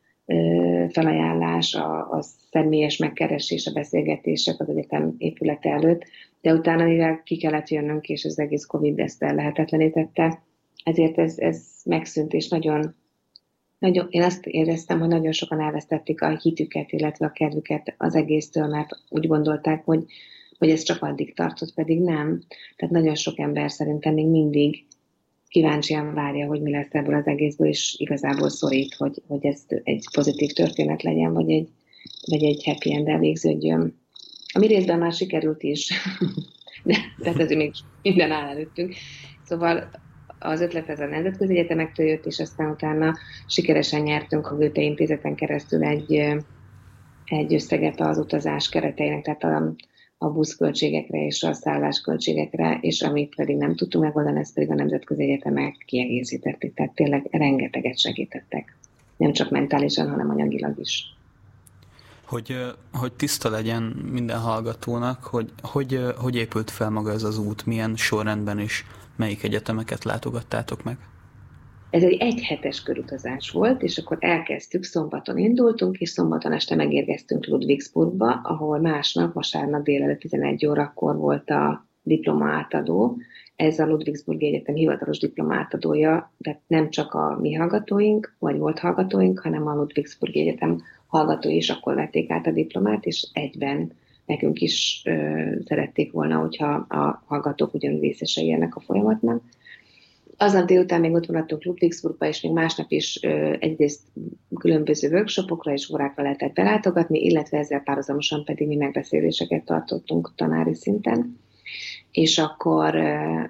felajánlás, a, a személyes megkeresés, a beszélgetések az egyetem épülete előtt, de utána, mivel ki kellett jönnünk, és az egész Covid ezt ellehetetlenítette, ezért ez, ez megszűnt, és nagyon, nagyon, én azt éreztem, hogy nagyon sokan elvesztették a hitüket, illetve a kedvüket az egésztől, mert úgy gondolták, hogy, hogy ez csak addig tartott, pedig nem. Tehát nagyon sok ember szerintem még mindig kíváncsian várja, hogy mi lesz ebből az egészből, és igazából szorít, hogy, hogy ez egy pozitív történet legyen, vagy egy, vagy egy happy end végződjön. A mi részben már sikerült is, de tehát ez még minden áll előttünk. Szóval az ötlet ez a nemzetközi egyetemektől jött, és aztán utána sikeresen nyertünk a Goethe Intézeten keresztül egy, egy összeget az utazás kereteinek, tehát a, a buszköltségekre és a szállásköltségekre, és amit pedig nem tudtunk megoldani, ezt pedig a nemzetközi egyetemek kiegészítették, tehát tényleg rengeteget segítettek. Nem csak mentálisan, hanem anyagilag is. Hogy, hogy tiszta legyen minden hallgatónak, hogy, hogy, hogy épült fel maga ez az út, milyen sorrendben és melyik egyetemeket látogattátok meg? Ez egy egyhetes körutazás volt, és akkor elkezdtük, szombaton indultunk, és szombaton este megérkeztünk Ludwigsburgba, ahol másnap, vasárnap délelőtt 11 órakor volt a diploma átadó. Ez a Ludwigsburgi Egyetem hivatalos diploma átadója, tehát nem csak a mi hallgatóink, vagy volt hallgatóink, hanem a Ludwigsburgi Egyetem hallgatói is akkor vették át a diplomát, és egyben nekünk is ö, szerették volna, hogyha a hallgatók ugyanúgy részesei ennek a folyamatnak. Aznap délután még ott maradtunk Ludwigsburgba, és még másnap is ö, egyrészt különböző workshopokra és órákra lehetett belátogatni, illetve ezzel párhuzamosan pedig mi megbeszéléseket tartottunk tanári szinten. És akkor ö,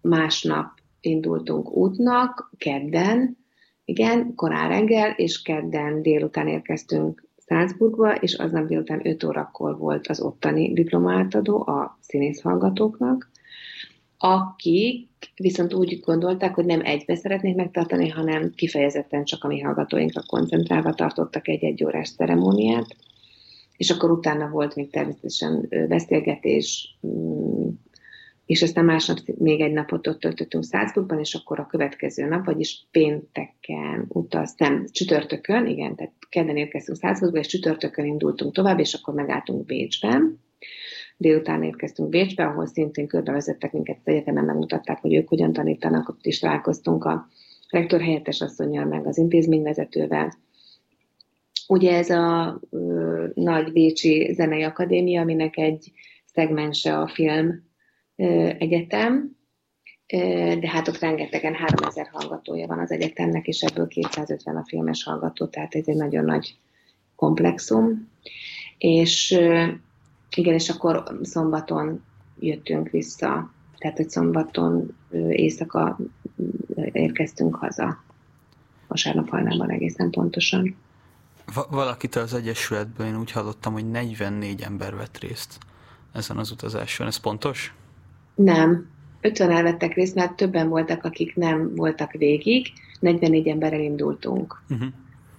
másnap indultunk útnak, kedden, igen, korán reggel, és kedden délután érkeztünk Salzburgba, és aznap délután 5 órakor volt az ottani diplomátadó a színész hallgatóknak, akik viszont úgy gondolták, hogy nem egybe szeretnék megtartani, hanem kifejezetten csak a mi hallgatóinkra koncentrálva tartottak egy egy órás ceremóniát, és akkor utána volt még természetesen beszélgetés, mm, és aztán másnap még egy napot ott töltöttünk Salzburgban, és akkor a következő nap, vagyis pénteken utaztam, csütörtökön, igen, tehát kedden érkeztünk Salzburgba, és csütörtökön indultunk tovább, és akkor megálltunk Bécsben. Délután érkeztünk Bécsbe, ahol szintén körbevezettek minket az egyetemen, megmutatták, hogy ők hogyan tanítanak, ott is találkoztunk a rektor helyettes asszonyjal, meg az intézményvezetővel. Ugye ez a ö, nagy Bécsi Zenei Akadémia, aminek egy szegmense a film ö, egyetem, de hát ott rengetegen 3000 hallgatója van az egyetemnek, és ebből 250 a filmes hallgató, tehát ez egy nagyon nagy komplexum. És igen, és akkor szombaton jöttünk vissza, tehát hogy szombaton éjszaka érkeztünk haza. Vasárnap hajnalban egészen pontosan. Va- valakitől az Egyesületből én úgy hallottam, hogy 44 ember vett részt ezen az utazáson. Ez pontos? Nem. 50 elvettek részt, mert többen voltak, akik nem voltak végig. 44 emberrel indultunk. Uh-huh.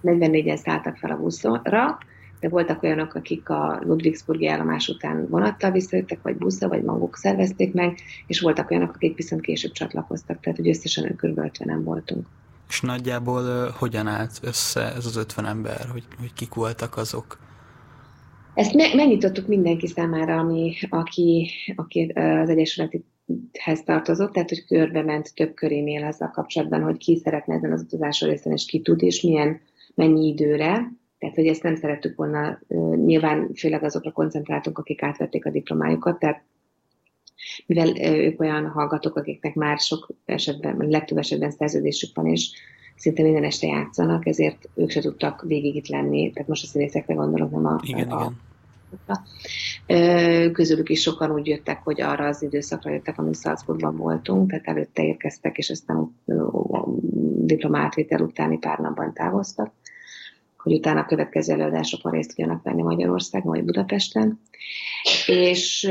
44-en szálltak fel a buszra, de voltak olyanok, akik a Ludwigsburgi állomás után vonattal visszajöttek, vagy buszra, vagy maguk szervezték meg, és voltak olyanok, akik viszont később csatlakoztak, tehát hogy összesen kb. 50 voltunk. És nagyjából hogyan állt össze ez az 50 ember, hogy, hogy kik voltak azok? Ezt me- megnyitottuk mindenki számára, ami, aki, aki az Egyesülethez tartozott, tehát hogy körbe ment több körénél azzal kapcsolatban, hogy ki szeretne ezen az utazáson részt és ki tud, és milyen, mennyi időre. Tehát, hogy ezt nem szerettük volna, nyilván főleg azokra koncentráltunk, akik átvették a diplomájukat, tehát mivel ők olyan hallgatók, akiknek már sok esetben, legtöbb esetben szerződésük van, és szinte minden este játszanak, ezért ők se tudtak végig itt lenni. Tehát most a színészekre gondolok, nem a, Igen, a, igen. Közülük is sokan úgy jöttek, hogy arra az időszakra jöttek, amíg Salzburgban voltunk, tehát előtte érkeztek, és aztán a diplomátvétel utáni pár napban távoztak, hogy utána a következő előadásokon részt tudjanak venni Magyarországon vagy Budapesten. És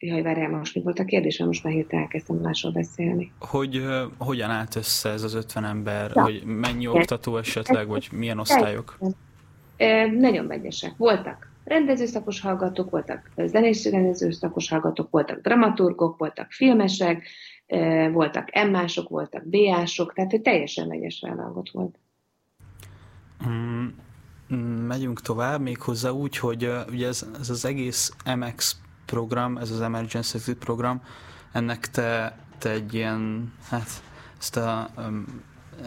Jaj, várjál, most mi volt a kérdés, mert most már hirtelen elkezdtem másról beszélni. Hogy uh, hogyan állt össze ez az 50 ember, Ja. hogy mennyi oktató esetleg, vagy milyen osztályok? E, nagyon vegyesek. Voltak rendezőszakos hallgatók, voltak zenés rendezőszakos hallgatók, voltak dramaturgok, voltak filmesek, voltak emmások, voltak BA-sok, tehát hogy teljesen vegyes válogat volt. Mm, megyünk tovább, méghozzá úgy, hogy ugye ez, ez az egész MX program, ez az Emergency Exit program, ennek te, te egy ilyen, hát ezt a,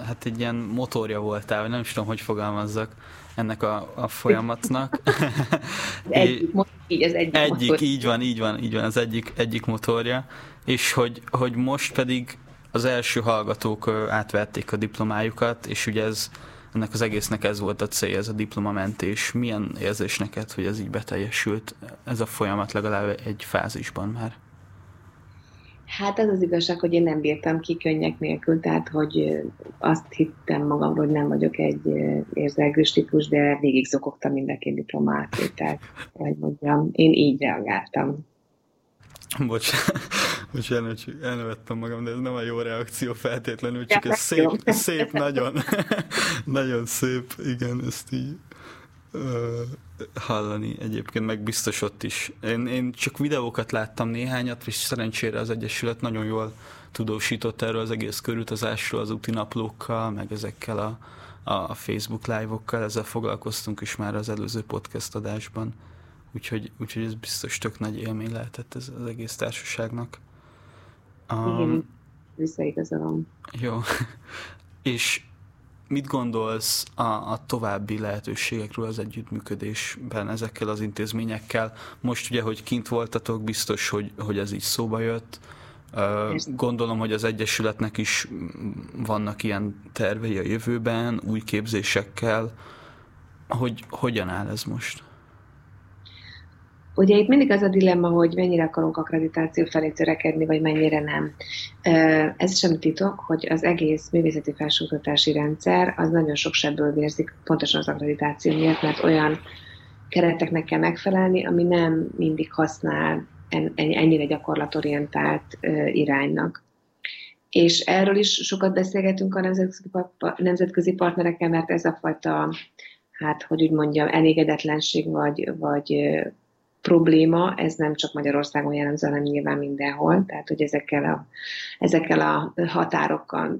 hát egy ilyen motorja voltál, vagy nem is tudom, hogy fogalmazzak ennek a, a folyamatnak. Egyik, így az egyik, egyik motor. így van, így van, így van, az egyik, egyik motorja, és hogy, hogy most pedig az első hallgatók átvették a diplomájukat, és ugye ez, ennek az egésznek ez volt a célja, ez a diplomamentés. Milyen érzés neked, hogy ez így beteljesült, ez a folyamat legalább egy fázisban már? Hát ez az igazság, hogy én nem bírtam ki könnyek nélkül, tehát hogy azt hittem magamról, hogy nem vagyok egy érzelgős típus, de végig zokogtam mind a két diplomátvételt, hogy mondjam. Én így reagáltam. Bocs, bocsánat, hogy elnevettem magam, de ez nem a jó reakció feltétlenül, csak Ja, ez jó. szép, szép nagyon, nagyon szép, igen, ezt így hallani egyébként, meg biztos ott is. Én, én csak videókat láttam néhányat, és szerencsére az Egyesület nagyon jól tudósított erről az egész körutazásról, az úti naplókkal, meg ezekkel a, a Facebook live-okkal, ezzel foglalkoztunk is már az előző podcast adásban. Úgyhogy, úgyhogy ez biztos tök nagy élmény lehetett ez az egész társaságnak. Igen, visszaigazolom. Jó. És mit gondolsz a, a további lehetőségekről az együttműködésben ezekkel az intézményekkel? Most ugye, hogy kint voltatok, biztos, hogy, hogy ez így szóba jött. Gondolom, hogy az Egyesületnek is vannak ilyen tervei a jövőben, új képzésekkel. Hogy hogyan áll ez most? Ugye itt mindig az a dilemma, hogy mennyire akarunk akkreditáció felé törekedni, vagy mennyire nem. Ez sem titok, hogy az egész művészeti felsőoktatási rendszer az nagyon sok sebből vérzik, pontosan az akkreditáció miatt, mert olyan kereteknek kell megfelelni, ami nem mindig használ en- en- ennyire gyakorlatorientált iránynak. És erről is sokat beszélgetünk a nemzetközi, pa- nemzetközi partnerekkel, mert ez a fajta, hát hogy úgy mondjam, elégedetlenség vagy, vagy probléma, ez nem csak Magyarországon jellemző, hanem nyilván mindenhol, tehát hogy ezekkel a, ezekkel a határokkal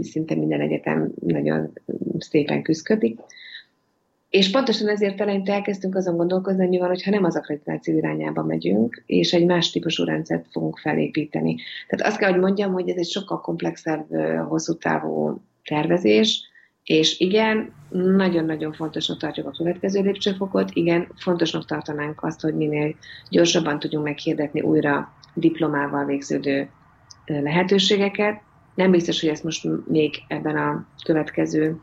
szinte minden egyetem nagyon szépen küzdik. És pontosan ezért eleinte elkezdtünk azon gondolkozni, hogy mi van, hogyha nem az akkreditáció irányába megyünk, és egy más típusú rendszert fogunk felépíteni. Tehát azt kell, hogy mondjam, hogy ez egy sokkal komplexebb, hosszú távú tervezés, és igen, nagyon-nagyon fontosnak tartjuk a következő lépcsőfokot, igen, fontosnak tartanánk azt, hogy minél gyorsabban tudjunk meghirdetni újra diplomával végződő lehetőségeket. Nem biztos, hogy ezt most még ebben a következő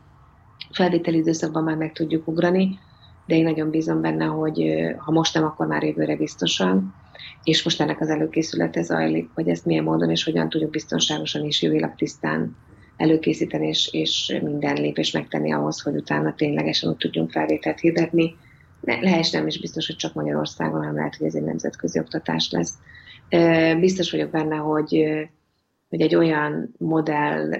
felvételi időszakban már meg tudjuk ugrani, de én nagyon bízom benne, hogy ha most nem, akkor már jövőre biztosan, és most ennek az előkészülete zajlik, hogy ezt milyen módon és hogyan tudjuk biztonságosan és jogilag tisztán előkészíteni, és, és minden lépés megtenni ahhoz, hogy utána ténylegesen úgy tudjunk felvételt hirdetni. Ne, lehes nem is biztos, hogy csak Magyarországon, hanem lehet, hogy ez egy nemzetközi oktatás lesz. Biztos vagyok benne, hogy, hogy egy olyan modell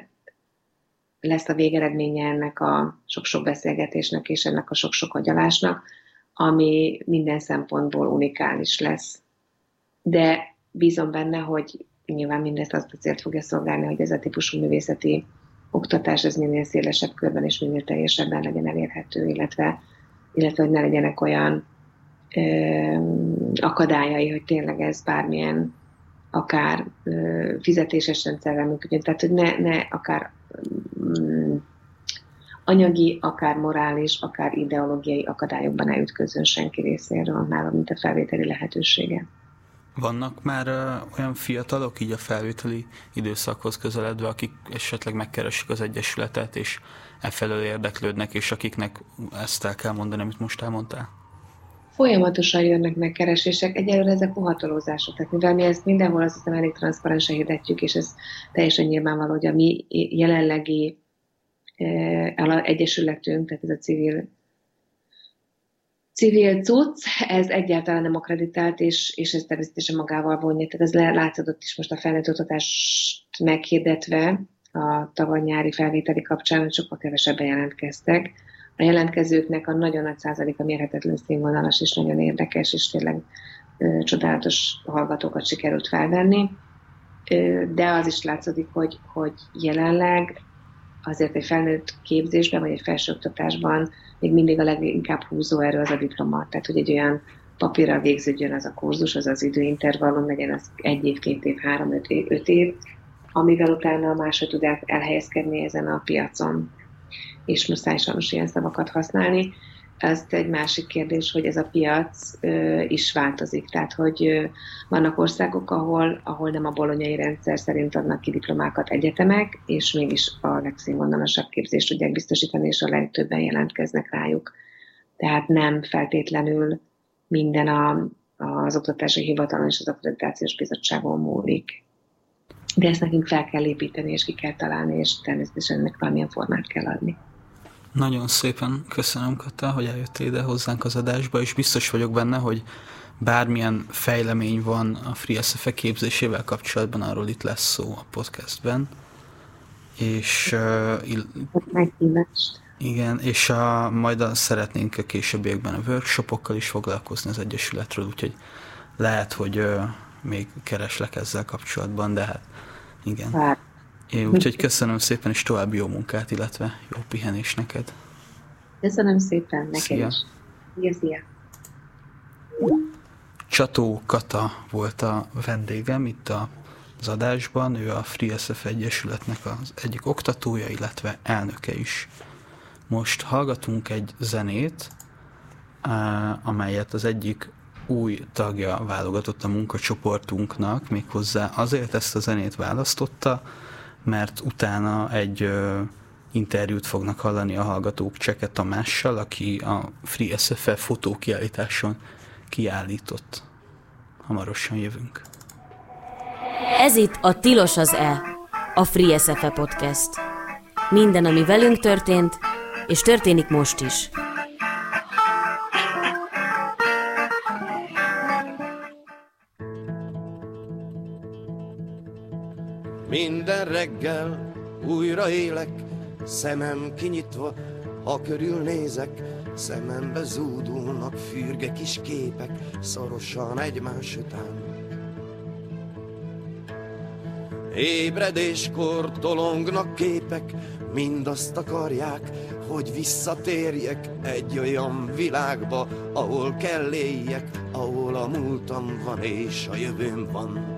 lesz a végeredménye ennek a sok-sok beszélgetésnek és ennek a sok-sok agyalásnak, ami minden szempontból unikális lesz. De bízom benne, hogy nyilván mindezt azt a célt fogja szolgálni, hogy ez a típusú művészeti oktatás ez minél szélesebb körben és minél teljesebben legyen elérhető, illetve, illetve hogy ne legyenek olyan ö, akadályai, hogy tényleg ez bármilyen akár ö, fizetéses rendszerrel működjön, tehát hogy ne, ne akár mm, anyagi, akár morális, akár ideológiai akadályokban ne ütközön senki részéről, nálam, mint a felvételi lehetősége. Vannak már olyan fiatalok így a felvételi időszakhoz közeledve, akik esetleg megkeresik az Egyesületet, és e felől érdeklődnek, és akiknek ezt el kell mondani, amit most elmondtál? Folyamatosan jönnek megkeresések, egyelőre ezek pohatolózások, tehát mivel mi ezt mindenhol azt hiszem elég transzparensen hirdetjük, és ez teljesen nyilvánvaló, hogy a mi jelenlegi eh, egyesületünk, tehát ez a civil civil cucc, ez egyáltalán nem akreditált, és, és ez természetesen magával vonja. Tehát ez látszódott is most a felnőtt oktatást meghirdetve a tavaly nyári felvételi kapcsán, hogy sokkal kevesebben jelentkeztek. A jelentkezőknek a nagyon nagy százaléka mérhetetlen színvonalas és nagyon érdekes, és tényleg ö, csodálatos hallgatókat sikerült felvenni. Ö, de az is látszódik, hogy, hogy jelenleg azért egy felnőtt képzésben, vagy egy felsőoktatásban még mindig a leginkább húzó erő az a diploma. Tehát, hogy egy olyan papírral végződjön az a kurzus, az az időintervallum, legyen az egy év, két év, három, öt év, öt év amivel utána máshogy tud el, elhelyezkedni ezen a piacon. És muszáj sajnos ilyen szavakat használni. Ez egy másik kérdés, hogy ez a piac ö, is változik. Tehát, hogy ö, vannak országok, ahol, ahol nem a bolonyai rendszer szerint adnak ki diplomákat egyetemek, és mégis a legszínvonalasabb képzést tudják biztosítani, és a legtöbben jelentkeznek rájuk. Tehát nem feltétlenül minden a, az oktatási hivatalon és az akkreditációs bizottságon múlik. De ezt nekünk fel kell építeni, és ki kell találni, és természetesen ennek valamilyen formát kell adni. Nagyon szépen köszönöm, Kata, hogy eljöttél ide hozzánk az adásba, és biztos vagyok benne, hogy bármilyen fejlemény van a FreeSFE képzésével kapcsolatban, arról itt lesz szó a podcastben. És uh, ill- igen, és a, majd a, szeretnénk a későbbiekben a workshopokkal is foglalkozni az Egyesületről, úgyhogy lehet, hogy uh, még kereslek ezzel kapcsolatban, de hát igen. Vár. É, úgyhogy köszönöm szépen, és további jó munkát, illetve jó pihenés neked. Köszönöm szépen neked Szia. is. Szia, szia. Csató Kata volt a vendégem itt a, az adásban, ő a FreeSF Egyesületnek az egyik oktatója, illetve elnöke is. Most hallgatunk egy zenét, amelyet az egyik új tagja válogatott a munkacsoportunknak, méghozzá azért ezt a zenét választotta, mert utána egy ö, interjút fognak hallani a hallgatók Cseke Tamással, aki a Free SFF fotókiállításon kiállított. Hamarosan jövünk. Ez itt a Tilos az E, a Free SFE podcast. Minden, ami velünk történt, és történik most is. Reggel újra élek, szemem kinyitva, ha körülnézek, szemembe zúdulnak fürge kis képek, szorosan egymás után. Ébredéskor tolongnak képek, mindazt akarják, hogy visszatérjek egy olyan világba, ahol kell éljek, ahol a múltam van és a jövőm van.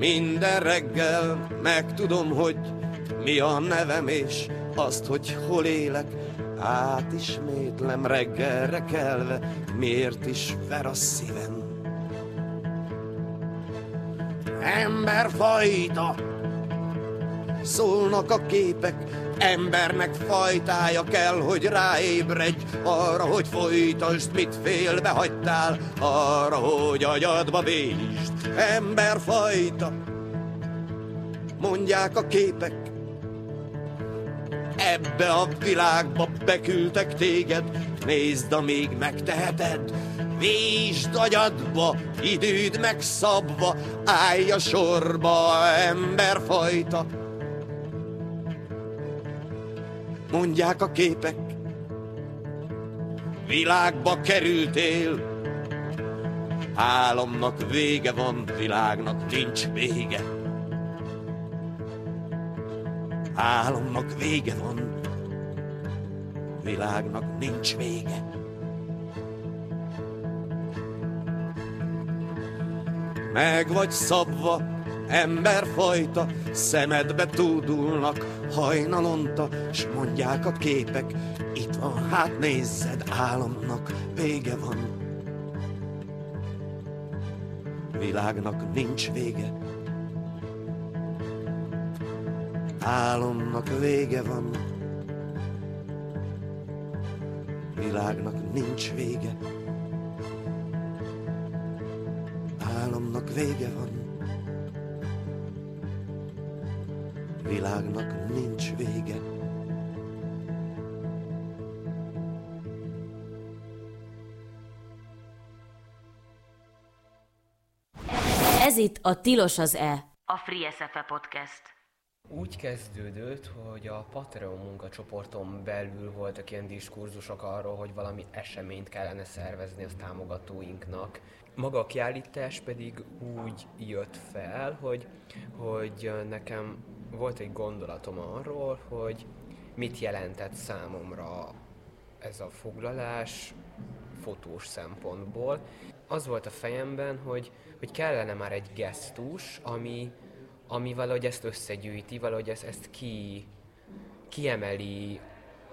Minden reggel megtudom, hogy mi a nevem és azt, hogy hol élek. Átismétlem reggelre kelve, miért is ver a szívem. Emberfajta, szólnak a képek, embernek fajtája kell, hogy ráébredj arra, hogy folytasd, mit félbe hagytál, arra, hogy agyadba vésd. Emberfajta, mondják a képek, ebbe a világba beküldtek téged, nézd, amíg megteheted, Vésd agyadba, időd megszabva, állj a sorba, emberfajta. Mondják a képek, világba kerültél, Álomnak vége van, világnak nincs vége. Álomnak vége van, világnak nincs vége. Meg vagy szabva, emberfajta, szemedbe túdulnak hajnalonta, s mondják a képek, itt van, hát nézzed, álomnak vége van. Világnak nincs vége, álomnak vége van. Világnak nincs vége, álomnak vége van. Világnak nincs vége. Ez itt a Tilos az E, a Free SFE Podcast. Úgy kezdődött, hogy a Patreon munkacsoporton belül voltak ilyen diskurzusok arról, hogy valami eseményt kellene szervezni az támogatóinknak. Maga a kiállítás pedig úgy jött fel, hogy, hogy nekem volt egy gondolatom arról, hogy mit jelentett számomra ez a foglalás fotós szempontból. Az volt a fejemben, hogy, hogy kellene már egy gesztus, ami, ami valahogy ezt összegyűjti, valahogy ezt, ezt ki, kiemeli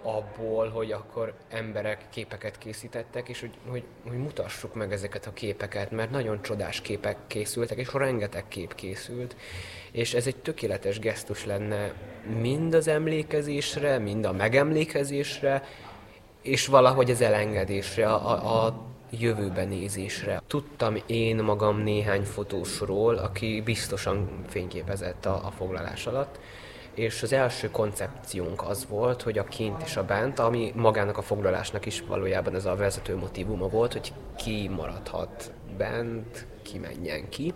abból, hogy akkor emberek képeket készítettek, és hogy, hogy, hogy mutassuk meg ezeket a képeket, mert nagyon csodás képek készültek, és rengeteg kép készült, és ez egy tökéletes gesztus lenne mind az emlékezésre, mind a megemlékezésre, és valahogy az elengedésre, a, a jövőbe nézésre. Tudtam én magam néhány fotósról, aki biztosan fényképezett a, a foglalás alatt, és az első koncepciónk az volt, hogy a kint és a bent, ami magának a foglalásnak is valójában ez a vezető motivuma volt, hogy ki maradhat bent, ki menjen ki.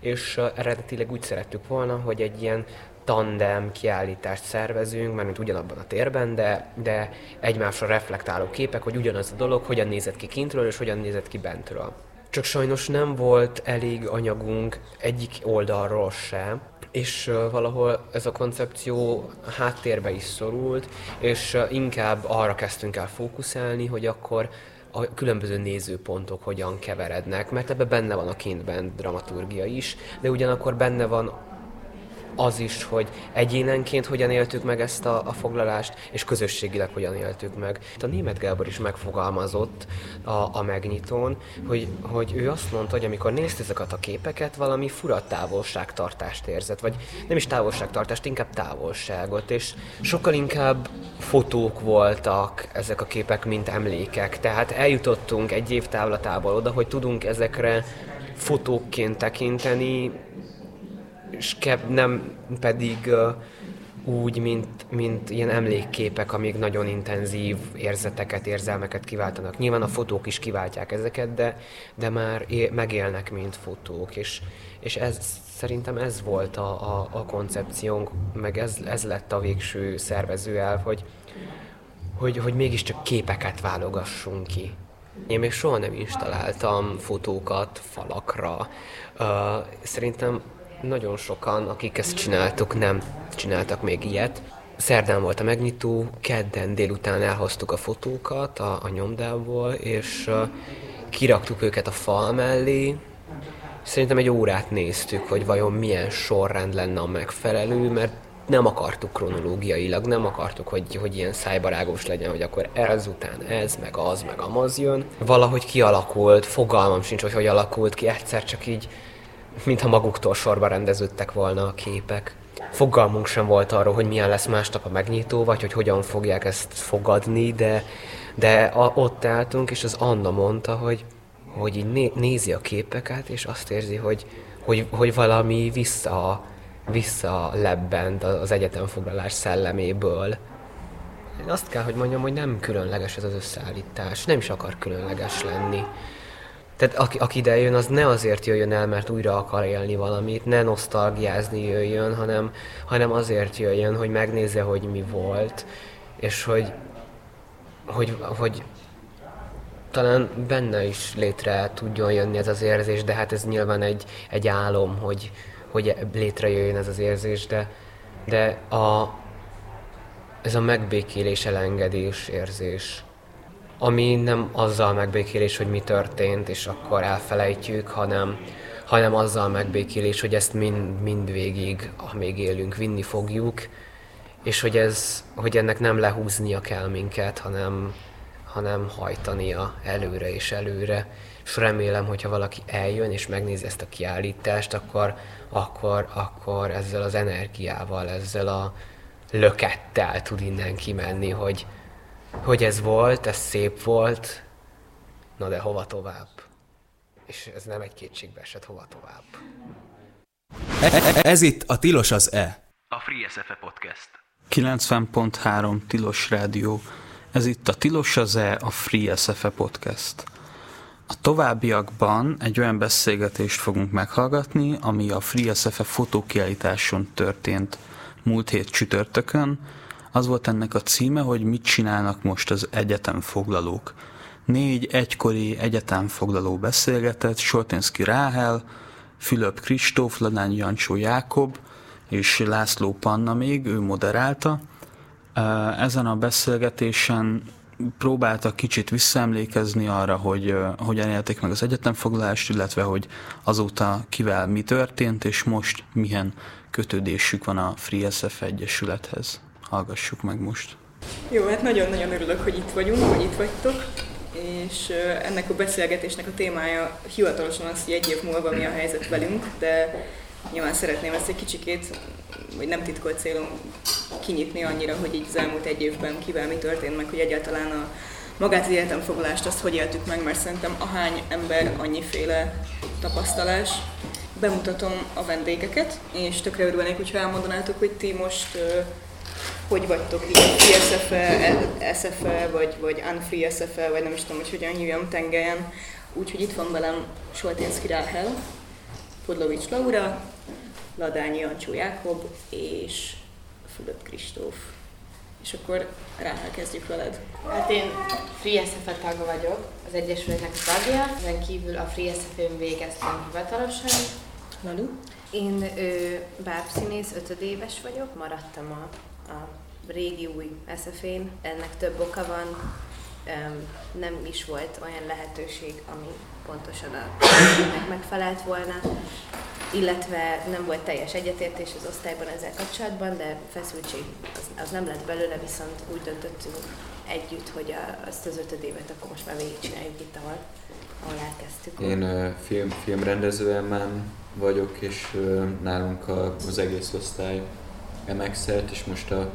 És eredetileg úgy szerettük volna, hogy egy ilyen tandem kiállítást szervezünk, mármint ugyanabban a térben, de, de egymásra reflektáló képek, hogy ugyanaz a dolog, hogyan nézett ki kintről, és hogyan nézett ki bentről. Csak sajnos nem volt elég anyagunk egyik oldalról sem, és valahol ez a koncepció háttérbe is szorult, és inkább arra kezdtünk el fókuszálni, hogy akkor a különböző nézőpontok hogyan keverednek, mert ebben benne van a kintben dramaturgia is, de ugyanakkor benne van az is, hogy egyénenként hogyan éltük meg ezt a, a foglalást, és közösségileg hogyan éltük meg. A német Gábor is megfogalmazott a, a megnyitón, hogy, hogy ő azt mondta, hogy amikor nézte ezeket a képeket, valami fura távolságtartást érzett, vagy nem is távolságtartást, inkább távolságot, és sokkal inkább fotók voltak ezek a képek, mint emlékek. Tehát eljutottunk egy év távlatából oda, hogy tudunk ezekre fotókként tekinteni, és keb, nem pedig úgy, mint, mint ilyen emlékképek, amik nagyon intenzív érzeteket, érzelmeket kiváltanak. Nyilván a fotók is kiváltják ezeket, de, de már é- megélnek, mint fotók, és, és ez, szerintem ez volt a, a, a koncepciónk, meg ez, ez lett a végső szervezőelv, hogy, hogy, hogy mégiscsak képeket válogassunk ki. Én még soha nem installáltam fotókat falakra. Uh, szerintem nagyon sokan, akik ezt csináltuk, nem csináltak még ilyet. Szerdán volt a megnyitó, kedden délután elhoztuk a fotókat a, a nyomdából, és uh, kiraktuk őket a fal mellé. Szerintem egy órát néztük, hogy vajon milyen sorrend lenne a megfelelő, mert nem akartuk kronológiailag, nem akartuk, hogy, hogy ilyen szájbarágos legyen, hogy akkor ez után ez, meg az, meg amaz jön. Valahogy kialakult, fogalmam sincs, hogy hogy alakult ki, egyszer csak így, mintha maguktól sorba rendeződtek volna a képek. Fogalmunk sem volt arról, hogy milyen lesz másnap a megnyitó, vagy hogy hogyan fogják ezt fogadni, de, de a, ott álltunk, és az Anna mondta, hogy, hogy így né, nézi a képeket, és azt érzi, hogy, hogy, hogy valami vissza, visszalebbent az egyetemfoglalás szelleméből. Én azt kell, hogy mondjam, hogy nem különleges ez az összeállítás, nem is akar különleges lenni. Tehát aki, aki ide jön, az ne azért jöjjön el, mert újra akar élni valamit, ne nosztalgiázni jöjjön, hanem, hanem azért jöjjön, hogy megnézze, hogy mi volt, és hogy, hogy, hogy talán benne is létre tudjon jönni ez az érzés, de hát ez nyilván egy, egy álom, hogy, hogy létrejöjjön ez az érzés, de, de a, ez a megbékélés, elengedés érzés, ami nem azzal megbékélés, hogy mi történt, és akkor elfelejtjük, hanem, hanem azzal megbékélés, hogy ezt mind, mind végig, amíg élünk, vinni fogjuk, és hogy, ez, hogy ennek nem lehúznia kell minket, hanem, hanem hajtania előre és előre. És remélem, hogyha valaki eljön és megnézi ezt a kiállítást, akkor, akkor, akkor ezzel az energiával, ezzel a lökettel tud innen kimenni, hogy, hogy ez volt, ez szép volt, na de hova tovább? És ez nem egy kétségbe esett, hova tovább. Ez itt a Tilos az E. A Free SFE Podcast. 90.3 Tilos Rádió. Ez itt a Tilos az E, a Free SFE Podcast. A továbbiakban egy olyan beszélgetést fogunk meghallgatni, ami a Free SFE fotókiállításon történt múlt hét csütörtökön. Az volt ennek a címe, hogy mit csinálnak most az egyetemfoglalók. Négy egykori egyetemfoglaló beszélgetett, Soltinski Ráhel, Fülöp Kristóf, Ladány Jancsó Jákob és László Panna még, ő moderálta. Ezen a beszélgetésen próbáltak kicsit visszaemlékezni arra, hogy hogyan élték meg az egyetemfoglalást, illetve hogy azóta kivel mi történt, és most milyen kötődésük van a Free SF Egyesülethez. Hallgassuk meg most. Jó, hát nagyon-nagyon örülök, hogy itt vagyunk, hogy itt vagytok, és ennek a beszélgetésnek a témája hivatalosan az, hogy egy év múlva mi a helyzet velünk, de nyilván szeretném ezt egy kicsikét, vagy nem titkolt célom kinyitni annyira, hogy így az elmúlt egy évben kivel mi történt meg, hogy egyáltalán a magát az életemfoglalást azt hogy éltük meg, mert szerintem ahány ember, annyiféle tapasztalás. Bemutatom a vendégeket, és tökre örülnék, hogyha elmondanátok, hogy ti most hogy vagytok így Free SFE, SFE, vagy, vagy Unfree SFE, vagy nem is tudom, hogy hogyan hívjam tengelyen. Úgyhogy itt van velem Solténszki Ráhel, Podlovics Laura, Ladányi Ancsó Jákob és Fülöp Kristóf. És akkor Ráhel kezdjük veled. Hát én Free SFE tag vagyok, az Egyesületnek a tagja, ezen kívül a Free SFE-n végeztem hivatalosan. Lalu? Én ö, bábszínész, ötödéves vagyok, maradtam a, a régi új SFN. Ennek több oka van, nem is volt olyan lehetőség, ami pontosan a megfelelt volna, illetve nem volt teljes egyetértés az osztályban ezzel kapcsolatban, de feszültség az, az nem lett belőle, viszont úgy döntöttünk együtt, hogy a, azt az ötödévet akkor most már végigcsináljuk itt, ahol, ahol elkezdtük. Én uh, film, filmrendező emán vagyok, és uh, nálunk a, az egész osztály mx és most a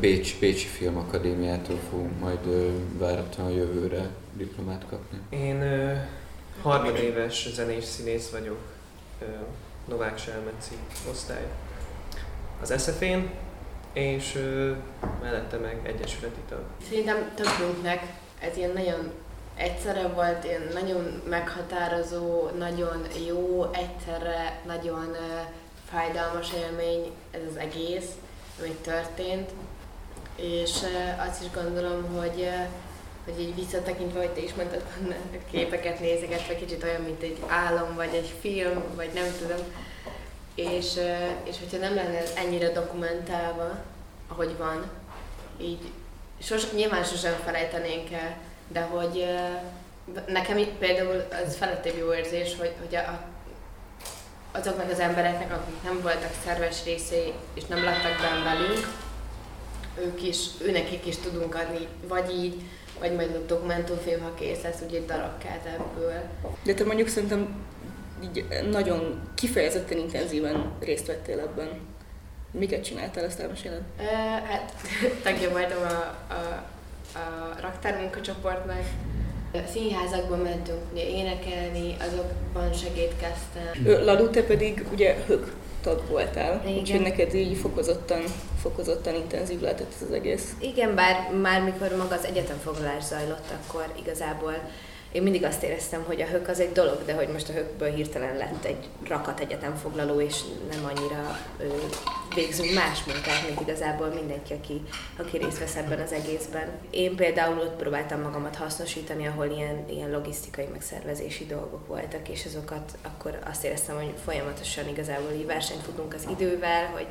Bécs, Bécsi Filmakadémiától fogunk majd várhatóan jövőre diplomát kapni. Én uh, harmadéves zenés színész vagyok, Novák Selmeci osztály az SZF-én, és mellette meg egyesületi tag. Szerintem többünknek ez ilyen nagyon egyszerre volt, ilyen nagyon meghatározó, nagyon jó, egyszerre nagyon uh, fájdalmas élmény ez az egész, ami történt. És azt is gondolom, hogy hogy így visszatekintve, hogy te is mondtad, képeket nézegetve kicsit olyan, mint egy álom, vagy egy film, vagy nem tudom. És, és hogyha nem lenne ennyire dokumentálva, ahogy van, így sos, nyilván sosem felejtenénk el, de hogy nekem így például az felettébb jó érzés, hogy, hogy a, azoknak az embereknek, akik nem voltak szerves részei, és nem lettek benne velünk, ők is, őnekik is tudunk adni, vagy így, vagy majd a dokumentumfilm, ha kész lesz, ugye egy darabkát ebből. De te mondjuk szerintem így nagyon kifejezetten intenzíven részt vettél ebben. Miket csináltál, ezt elmeséled? Ö, hát tagja voltam a, a, a raktármunkacsoportnak. Színházakban mentünk ugye énekelni, azokban segítkeztem. Ladu, te pedig ugye hök tag voltál, Igen. úgyhogy neked így fokozottan, fokozottan intenzív lehetett ez az egész. Igen, bár már mikor maga az egyetemfoglalás zajlott, akkor igazából én mindig azt éreztem, hogy a hök az egy dolog, de hogy most a hökből hirtelen lett egy rakat egyetemfoglaló, és nem annyira ö, végzünk más munkát, mint igazából mindenki, aki, aki részt vesz ebben az egészben. Én például ott próbáltam magamat hasznosítani, ahol ilyen, ilyen logisztikai megszervezési dolgok voltak, és azokat akkor azt éreztem, hogy folyamatosan igazából így versenyt futunk az idővel, hogy,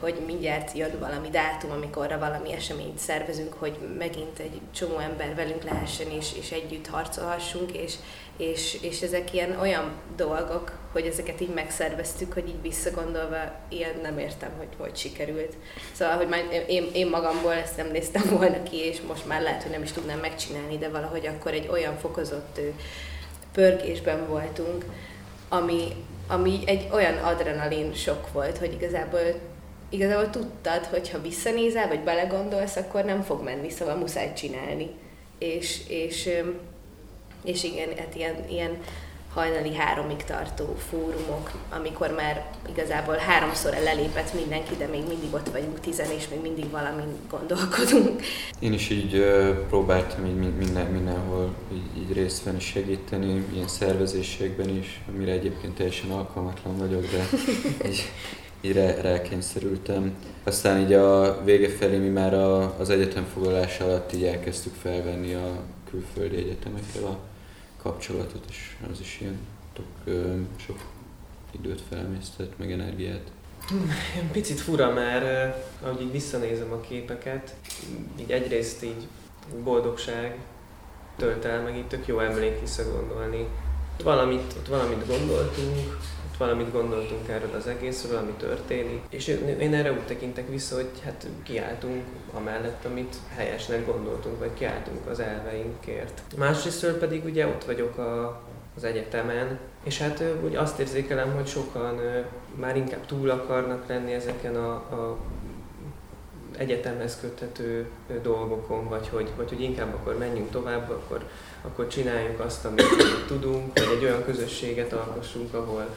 hogy mindjárt jön valami dátum, amikorra valami eseményt szervezünk, hogy megint egy csomó ember velünk lehessen, és, és együtt harcolhassunk, és, és, és ezek ilyen olyan dolgok, hogy ezeket így megszerveztük, hogy így visszagondolva ilyen nem értem, hogy hogy sikerült. Szóval, hogy már én, én magamból ezt nem néztem volna ki, és most már lehet, hogy nem is tudnám megcsinálni, de valahogy akkor egy olyan fokozott pörgésben voltunk, ami, ami egy olyan adrenalin sok volt, hogy igazából igazából tudtad, hogy ha visszanézel, vagy belegondolsz, akkor nem fog menni, szóval muszáj csinálni. És, és, és igen, hát ilyen, ilyen hajnali háromig tartó fórumok, amikor már igazából háromszor lelépett mindenki, de még mindig ott vagyunk tizen, és még mindig valamin gondolkodunk. Én is így ö, próbáltam így min- minden, mindenhol így, így részt venni, segíteni, ilyen szervezésekben is, amire egyébként teljesen alkalmatlan vagyok, de így, így rá, rákényszerültem. Aztán így a vége felé mi már a, az egyetemfoglalás alatt így elkezdtük felvenni a külföldi egyetemekkel a kapcsolatot, és az is ilyen tok, ö, sok időt felemésztett, meg energiát. Ilyen picit fura, mert ahogy így visszanézem a képeket, így egyrészt így boldogság tölt el, meg így tök jó emlék visszagondolni. Valamit, ott valamit gondoltunk, valamit gondoltunk erről az egészről, ami történik, és én erre úgy tekintek vissza, hogy hát kiálltunk amellett, amit helyesnek gondoltunk, vagy kiálltunk az elveinkért. Másrésztről pedig ugye ott vagyok a, az egyetemen, és hát úgy azt érzékelem, hogy sokan már inkább túl akarnak lenni ezeken a, a egyetemhez köthető dolgokon, vagy hogy, vagy hogy inkább akkor menjünk tovább, akkor, akkor csináljuk azt, amit tudunk, vagy egy olyan közösséget alkossunk, ahol,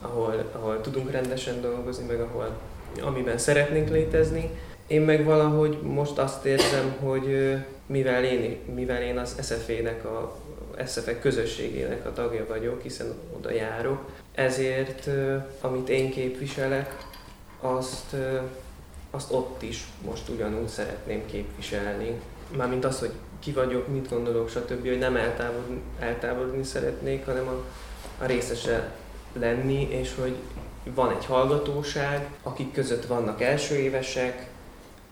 ahol, ahol tudunk rendesen dolgozni, meg ahol amiben szeretnénk létezni. Én meg valahogy most azt érzem, hogy mivel én, mivel én az SFE-nek a SFE közösségének a tagja vagyok, hiszen oda járok, ezért amit én képviselek, azt, azt ott is most ugyanúgy szeretném képviselni. Mármint az, hogy ki vagyok, mit gondolok, stb., hogy nem eltávolodni, eltávolodni szeretnék, hanem a, a részese lenni, és hogy van egy hallgatóság, akik között vannak első évesek,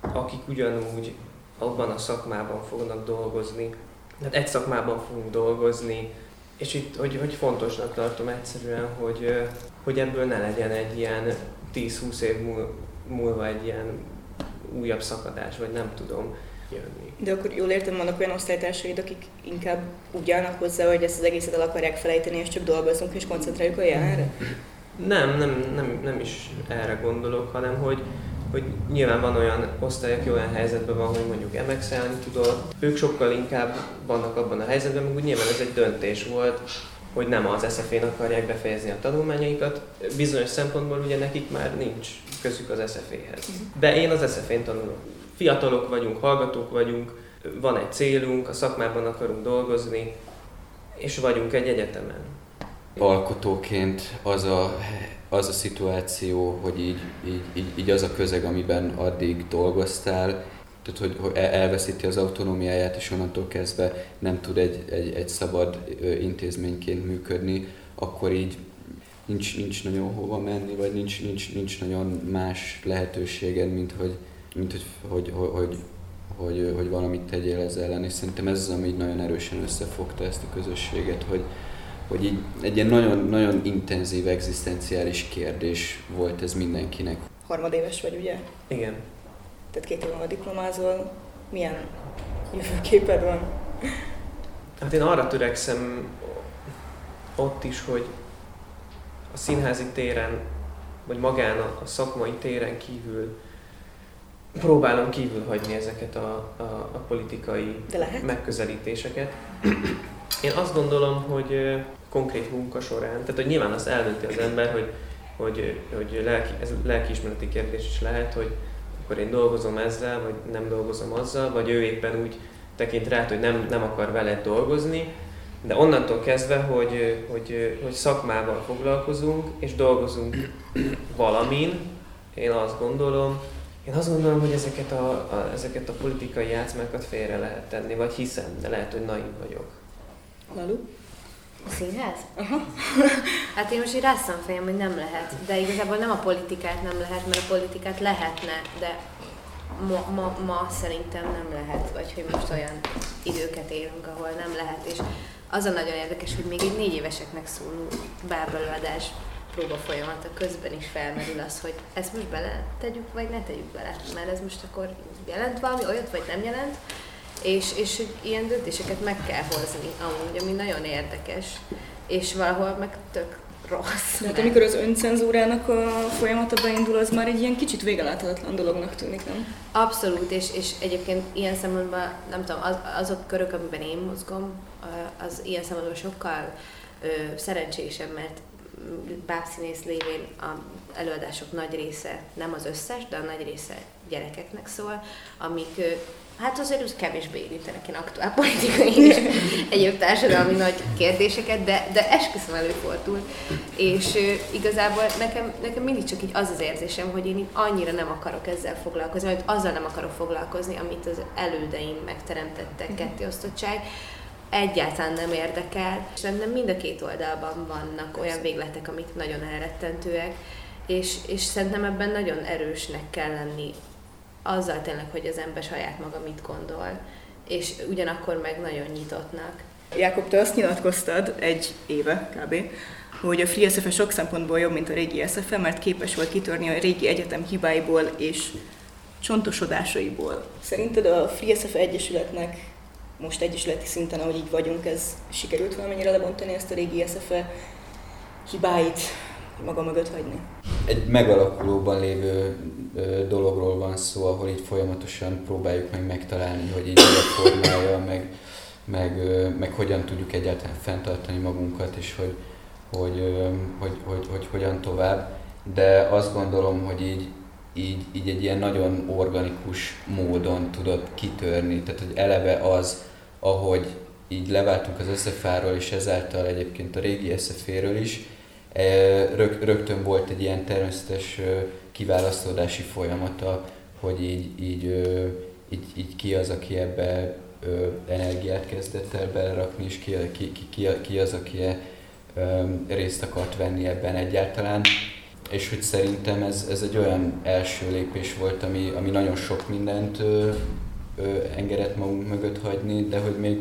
akik ugyanúgy abban a szakmában fognak dolgozni. Tehát egy szakmában fogunk dolgozni, és itt, hogy, hogy fontosnak tartom egyszerűen, hogy, hogy ebből ne legyen egy ilyen 10-20 év múl- múlva egy ilyen újabb szakadás, vagy nem tudom jönni. De akkor jól értem, vannak olyan osztálytársaid, akik inkább úgy állnak hozzá, hogy ezt az egészet el akarják felejteni, és csak dolgozunk és koncentráljuk a jelenre? Nem, nem, nem, nem is erre gondolok, hanem hogy, hogy nyilván van olyan osztály, aki olyan helyzetben van, hogy mondjuk emexelni tudod. Ők sokkal inkább vannak abban a helyzetben, meg úgy nyilván ez egy döntés volt, hogy nem az SZF-én akarják befejezni a tanulmányaikat. Bizonyos szempontból ugye nekik már nincs közük az SZF-hez. De én az SZF-én tanulok. Fiatalok vagyunk, hallgatók vagyunk, van egy célunk, a szakmában akarunk dolgozni, és vagyunk egy egyetemen. Alkotóként az a, az a szituáció, hogy így, így, így, így az a közeg, amiben addig dolgoztál, tehát hogy, hogy el- elveszíti az autonómiáját, és onnantól kezdve nem tud egy, egy, egy szabad intézményként működni, akkor így nincs, nincs nagyon hova menni, vagy nincs, nincs, nincs nagyon más lehetőséged, mint hogy, mint hogy, hogy, hogy, hogy, hogy, hogy valamit tegyél ez ellen, és szerintem ez az, ami így nagyon erősen összefogta ezt a közösséget, hogy, hogy így egy ilyen nagyon, nagyon intenzív, egzisztenciális kérdés volt ez mindenkinek. Harmadéves vagy, ugye? Igen. Tehát két év múlva diplomázol. Milyen jövőképed van? Hát én arra törekszem ott is, hogy a színházi téren, vagy magán a, szakmai téren kívül próbálom kívül hagyni ezeket a, a, a politikai megközelítéseket. Én azt gondolom, hogy konkrét munka során, tehát hogy nyilván azt eldönti az ember, hogy, hogy, hogy lelki, ez lelkiismereti kérdés is lehet, hogy akkor én dolgozom ezzel, vagy nem dolgozom azzal, vagy ő éppen úgy tekint rá, hogy nem, nem akar veled dolgozni, de onnantól kezdve, hogy, hogy, hogy szakmával foglalkozunk, és dolgozunk valamin, én azt gondolom, én azt gondolom, hogy ezeket a, a, ezeket a politikai játszmákat félre lehet tenni, vagy hiszem, de lehet, hogy naív vagyok. Lalu? A színház? Aha. hát én most így rászom fejem, hogy nem lehet. De igazából nem a politikát nem lehet, mert a politikát lehetne, de ma, ma, ma szerintem nem lehet, vagy hogy most olyan időket élünk, ahol nem lehet. És az a nagyon érdekes, hogy még egy négy éveseknek szóló bábelőadás próba folyamata közben is felmerül az, hogy ezt most bele tegyük, vagy ne tegyük bele. Mert ez most akkor jelent valami olyat, vagy nem jelent. És, és ilyen döntéseket meg kell hozni, amúgy, ami nagyon érdekes. És valahol meg tök rossz. De hát amikor az öncenzúrának a folyamata beindul, az már egy ilyen kicsit végeláthatatlan dolognak tűnik, nem? Abszolút, és, és egyébként ilyen szempontból, nem tudom, az, azok körök, amiben én mozgom, az ilyen szempontból sokkal ö, szerencsésebb, mert bábszínész lévén a előadások nagy része, nem az összes, de a nagy része gyerekeknek szól, amik Hát azért úgy kevésbé érintenek ilyen aktuál politikai és egyéb társadalmi nagy kérdéseket, de, de esküszöm előfordul. És igazából nekem, nekem mindig csak így az az érzésem, hogy én annyira nem akarok ezzel foglalkozni, vagy azzal nem akarok foglalkozni, amit az elődeim megteremtettek, kettéosztottság, egyáltalán nem érdekel. És szerintem mind a két oldalban vannak olyan végletek, amik nagyon elrettentőek, és, és szerintem ebben nagyon erősnek kell lenni azzal tényleg, hogy az ember saját maga mit gondol, és ugyanakkor meg nagyon nyitottnak. Jákob, te azt nyilatkoztad egy éve kb., hogy a Free SFE sok szempontból jobb, mint a régi SFE, mert képes volt kitörni a régi egyetem hibáiból és csontosodásaiból. Szerinted a Free SFE Egyesületnek most egyesületi szinten, ahogy így vagyunk, ez sikerült valamennyire lebontani ezt a régi SFE hibáit, maga mögött hagyni? Egy megalakulóban lévő dologról van szó, ahol így folyamatosan próbáljuk meg megtalálni, hogy így a formája, meg, meg, meg hogyan tudjuk egyáltalán fenntartani magunkat, és hogy, hogy, hogy, hogy, hogy hogyan tovább. De azt gondolom, hogy így, így, így egy ilyen nagyon organikus módon tudott kitörni. Tehát, hogy eleve az, ahogy így leváltunk az SFA-ról, és ezáltal egyébként a régi SFA-ről is, rög, rögtön volt egy ilyen természetes kiválasztódási folyamata, hogy így, így, így, így ki az, aki ebbe energiát kezdett el belerakni, és ki, ki, ki, ki az, aki részt akart venni ebben egyáltalán. És hogy szerintem ez, ez egy olyan első lépés volt, ami, ami nagyon sok mindent ö, ö, engedett magunk mögött hagyni, de hogy még,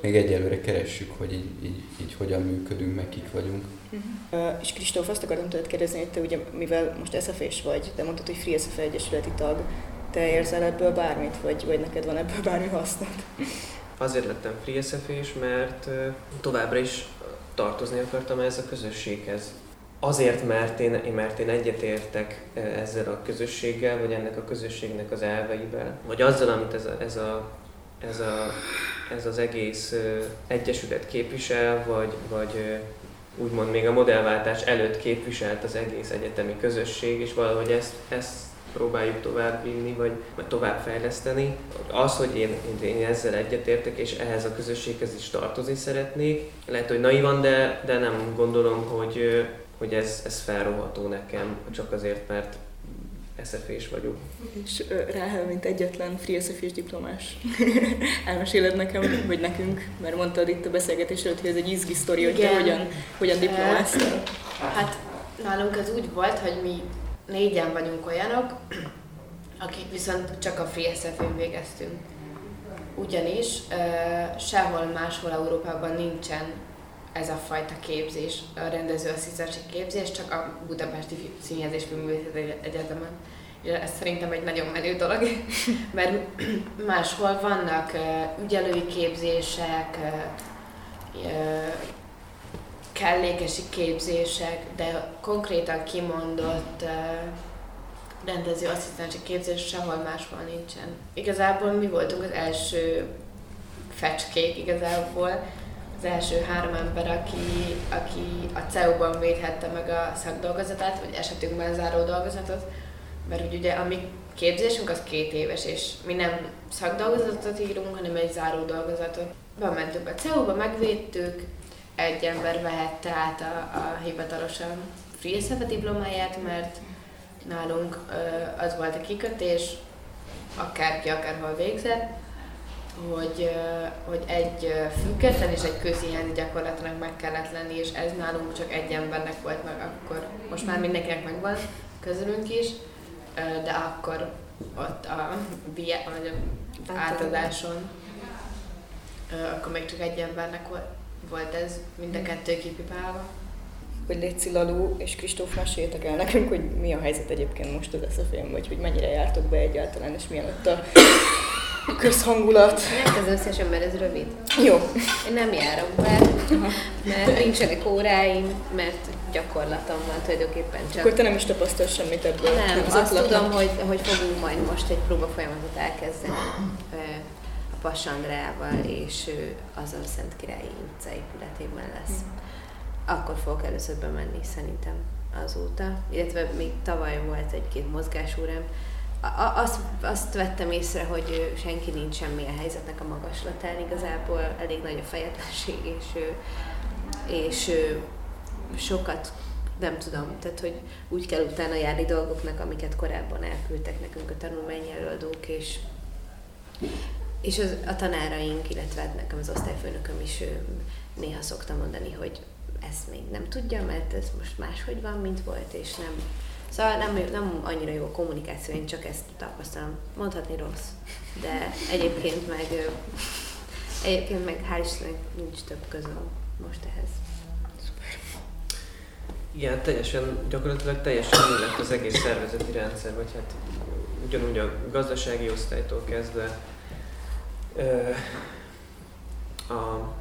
még egyelőre keressük, hogy így, így, így hogyan működünk, meg kik vagyunk. Uh, és Kristóf, azt akartam tőled kérdezni, hogy te ugye, mivel most SFS vagy, de mondtad, hogy Free SFA Egyesületi tag, te érzel ebből bármit, vagy, vagy neked van ebből bármi hasznod? Azért lettem Free SFA-s, mert továbbra is tartozni akartam ez a közösséghez. Azért, mert én, mert én egyetértek ezzel a közösséggel, vagy ennek a közösségnek az elveivel, vagy azzal, amit ez, a, ez, a, ez, a, ez az egész egyesület képvisel, vagy, vagy úgymond még a modellváltás előtt képviselt az egész egyetemi közösség, és valahogy ezt, ezt próbáljuk tovább vinni, vagy, vagy tovább fejleszteni. Az, hogy én, én ezzel egyetértek, és ehhez a közösséghez is tartozni szeretnék, lehet, hogy naivan, de, de nem gondolom, hogy, hogy ez, ez felroható nekem, csak azért, mert SFS vagyok. És Ráhel, mint egyetlen Free SFS diplomás, elmeséled nekem, vagy nekünk, mert mondtad itt a beszélgetés előtt, hogy ez egy izgi sztori, hogy te hogyan, hogyan diplomáztál. Hát nálunk ez úgy volt, hogy mi négyen vagyunk olyanok, akik viszont csak a Free SF-én végeztünk. Ugyanis uh, sehol máshol Európában nincsen ez a fajta képzés, a rendezőasszisztensi képzés, csak a Budapesti Színjegyzés Filmművészeti Egyetemen. Ez szerintem egy nagyon menő dolog, mert máshol vannak ügyelői képzések, kellékesi képzések, de konkrétan kimondott rendezőasszisztensi képzés sehol máshol nincsen. Igazából mi voltunk az első fecskék igazából, az első három ember, aki, aki a CEU-ban védhette meg a szakdolgozatát, vagy esetünkben záró dolgozatot, mert úgy ugye a mi képzésünk az két éves, és mi nem szakdolgozatot írunk, hanem egy záró dolgozatot. Bementünk a CEU-ba, megvédtük, egy ember vehette át a, a hivatalosan Free SFE diplomáját, mert nálunk az volt a kikötés, akárki akárhol végzett, hogy, hogy egy független és egy közhiány gyakorlatilag meg kellett lenni, és ez nálunk csak egy embernek volt meg akkor. Most már mindenkinek megvan, közülünk is, de akkor ott a, bie- vagy a átadáson, akkor még csak egy embernek volt, volt ez, mind a kettő kipipálva. Hogy Léci Lalú és Kristóf meséljétek el nekünk, hogy mi a helyzet egyébként most az SZF-én, vagy hogy mennyire jártok be egyáltalán, és milyen ott a közhangulat. Mert az összesen, mert ez rövid. Jó. Én nem járok be, mert nincsenek óráim, mert gyakorlatom van tulajdonképpen csak. Akkor te nem is tapasztalsz semmit ebből. Nem, az azt tudom, hogy, hogy fogunk majd most egy próbafolyamatot elkezdeni a Pass Andreával, és az a Szent Királyi utca épületében lesz. Akkor fogok először bemenni szerintem azóta, illetve még tavaly volt egy-két mozgásórám. A- Azt, azt vettem észre, hogy senki nincs semmilyen helyzetnek a magaslatán, igazából elég nagy a fejetlenség, és, és sokat nem tudom, tehát hogy úgy kell utána járni dolgoknak, amiket korábban elküldtek nekünk a tanulmányelőadók, és és az, a tanáraink, illetve hát nekem az osztályfőnököm is ö, néha szokta mondani, hogy ezt még nem tudja, mert ez most máshogy van, mint volt, és nem. Szóval nem, nem annyira jó a kommunikáció, én csak ezt tapasztalom. Mondhatni rossz, de egyébként meg, egyébként meg hál' Istennek nincs több közöm most ehhez. Igen, teljesen, gyakorlatilag teljesen új lett az egész szervezeti rendszer, vagy hát ugyanúgy a gazdasági osztálytól kezdve ö, a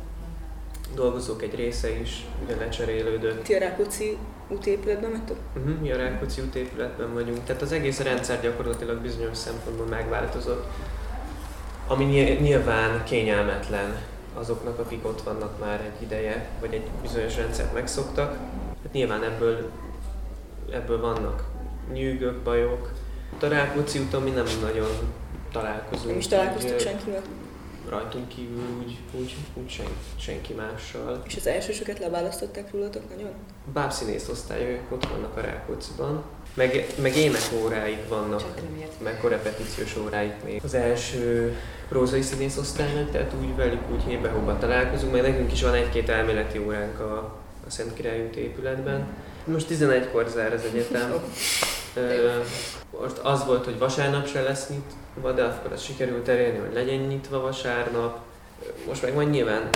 dolgozók egy része is ugye lecserélődött. Ti a Rákóczi útépületben vagytok? Uh-huh, mi a Rákóczi útépületben vagyunk, tehát az egész rendszer gyakorlatilag bizonyos szempontból megváltozott, ami ny- nyilván kényelmetlen azoknak, akik ott vannak már egy ideje, vagy egy bizonyos rendszert megszoktak. Hát nyilván ebből, ebből vannak nyűgök, bajok. A Rákóczi úton mi nem nagyon találkozunk. Nem is találkoztok Úgy, senkivel? Rajtunk kívül úgy, úgy, úgy sen, senki mással. És az elsősöket leválasztották rólatok nagyon? Bábszínész osztályok ott vannak a Rákócziban, meg, meg énekóráik vannak, meg korrepetíciós óráik még. Az első prózai színész osztálynak, tehát úgy velük úgy hébe találkozunk, meg nekünk is van egy-két elméleti óránk a, a Szent Király épületben. Most 11-kor zár az egyetem. Most az volt, hogy vasárnap se lesz nyitva, de akkor az sikerült elérni, hogy legyen nyitva vasárnap. Most meg majd nyilván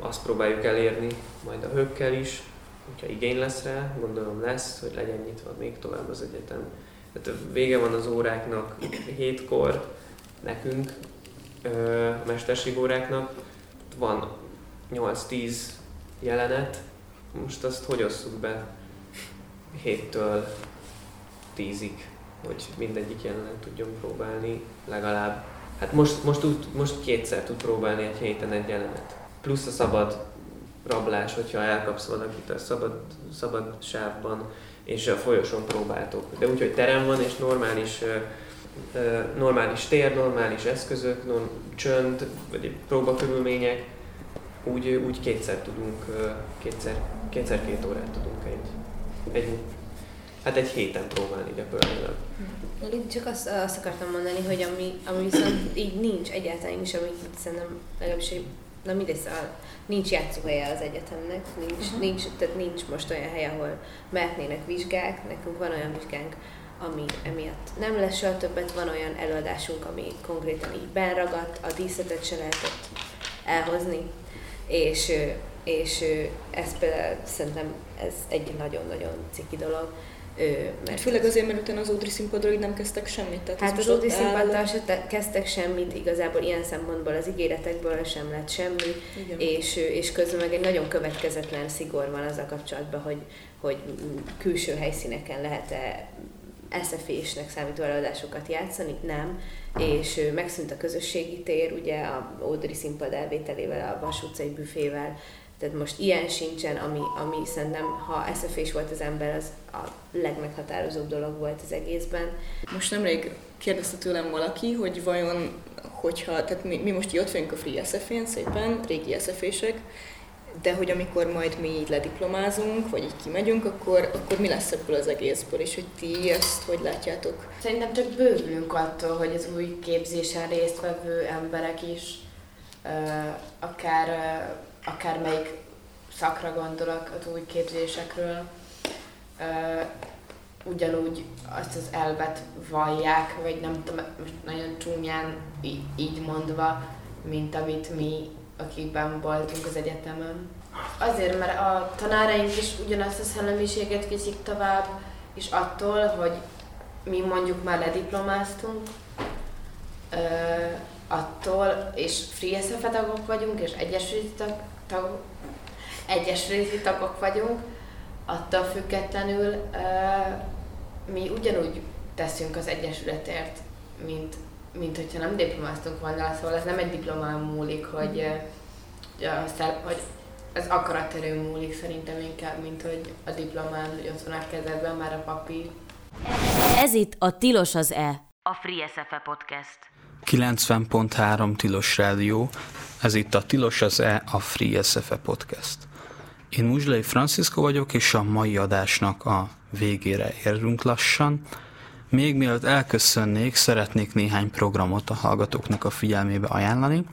azt próbáljuk elérni, majd a hökkel is, hogyha igény lesz rá, gondolom lesz, hogy legyen nyitva még tovább az egyetem. Tehát vége van az óráknak hétkor, nekünk, a mesterség óráknak, van 8-10 jelenet, most azt hogy osszuk be 7-től 10-ig, hogy mindegyik jelenet tudjon próbálni legalább. Hát most, most, tud, most kétszer tud próbálni egy héten egy jelenet. Plusz a szabad rablás, hogyha elkapsz valakit a szabad, szabad sávban, és a folyosón próbáltok. De úgy, hogy terem van, és normális, normális tér, normális eszközök, norm, csönd, vagy próbakörülmények, úgy, úgy kétszer tudunk, kétszer, kétszer két órát tudunk egy, egy hát egy héten próbálni gyakorlatilag. Én csak azt, azt akartam mondani, hogy ami, ami viszont így nincs egyáltalán is, ami szerintem legalábbis egy- na mindegy, szóval nincs játszóhelye az egyetemnek, nincs, Mhm. nincs, tehát nincs most olyan hely, ahol mehetnének vizsgák, nekünk van olyan vizsgánk, ami emiatt nem lesz soha többet, van olyan előadásunk, ami konkrétan így benragadt, a díszletet se lehetett elhozni, és, és ez például szerintem ez egy nagyon-nagyon ciki dolog. Mert főleg azért, mert utána az Audrey színpadról így nem kezdtek semmit. Tehát Hát az ott színpaddal áll. se te- kezdtek semmit, igazából ilyen szempontból az ígéretekből sem lett semmi, Igen. és, és közben meg egy nagyon következetlen szigor van az a kapcsolatban, hogy, hogy külső helyszíneken lehet-e SFE-snek számító előadásokat játszani, nem, és megszűnt a közösségi tér, ugye a Audrey színpad elvételével, a Vas utcai büfével, tehát most ilyen sincsen, ami, ami szerintem, ha SFE-s volt az ember, az a legmeghatározóbb dolog volt az egészben. Most nemrég kérdezte tőlem valaki, hogy vajon, hogyha, tehát mi, mi most így ott vagyunk a Free SF-én szépen, régi SF-sek, de hogy amikor majd mi így lediplomázunk, vagy így kimegyünk, akkor, akkor mi lesz ebből az egészből, és hogy ti ezt hogy látjátok? Szerintem csak bővülünk attól, hogy az új képzésen résztvevő emberek is, ö, akár, ö, akár melyik szakra gondolok az új képzésekről, ugyanúgy azt az elvet vallják, vagy nem tudom, most nagyon csúnyán így mondva, mint amit mi, akikben voltunk az egyetemen. Azért, mert a tanáraink is ugyanazt a szellemiséget viszik tovább, és attól, hogy mi mondjuk már lediplomáztunk, attól, és Free SF tagok vagyunk, és egyesületi tag, tag, egyesületi tagok vagyunk, attól függetlenül mi ugyanúgy teszünk az egyesületért, mint, mint hogyha nem diplomáztunk volna, szóval ez nem egy diplomán múlik, hogy, hogy az akaraterő múlik szerintem inkább, mint hogy a diplomán, hogy ott van a kezedben már a papír. Ez itt a Tilos az E, a Free SFE Podcast. 90.3 Tilos Rádió, ez itt a Tilos az E, a Free SFE Podcast. Én Muzslai Francisco vagyok, és a mai adásnak a végére érünk lassan. Még mielőtt elköszönnék, szeretnék néhány programot a hallgatóknak a figyelmébe ajánlani.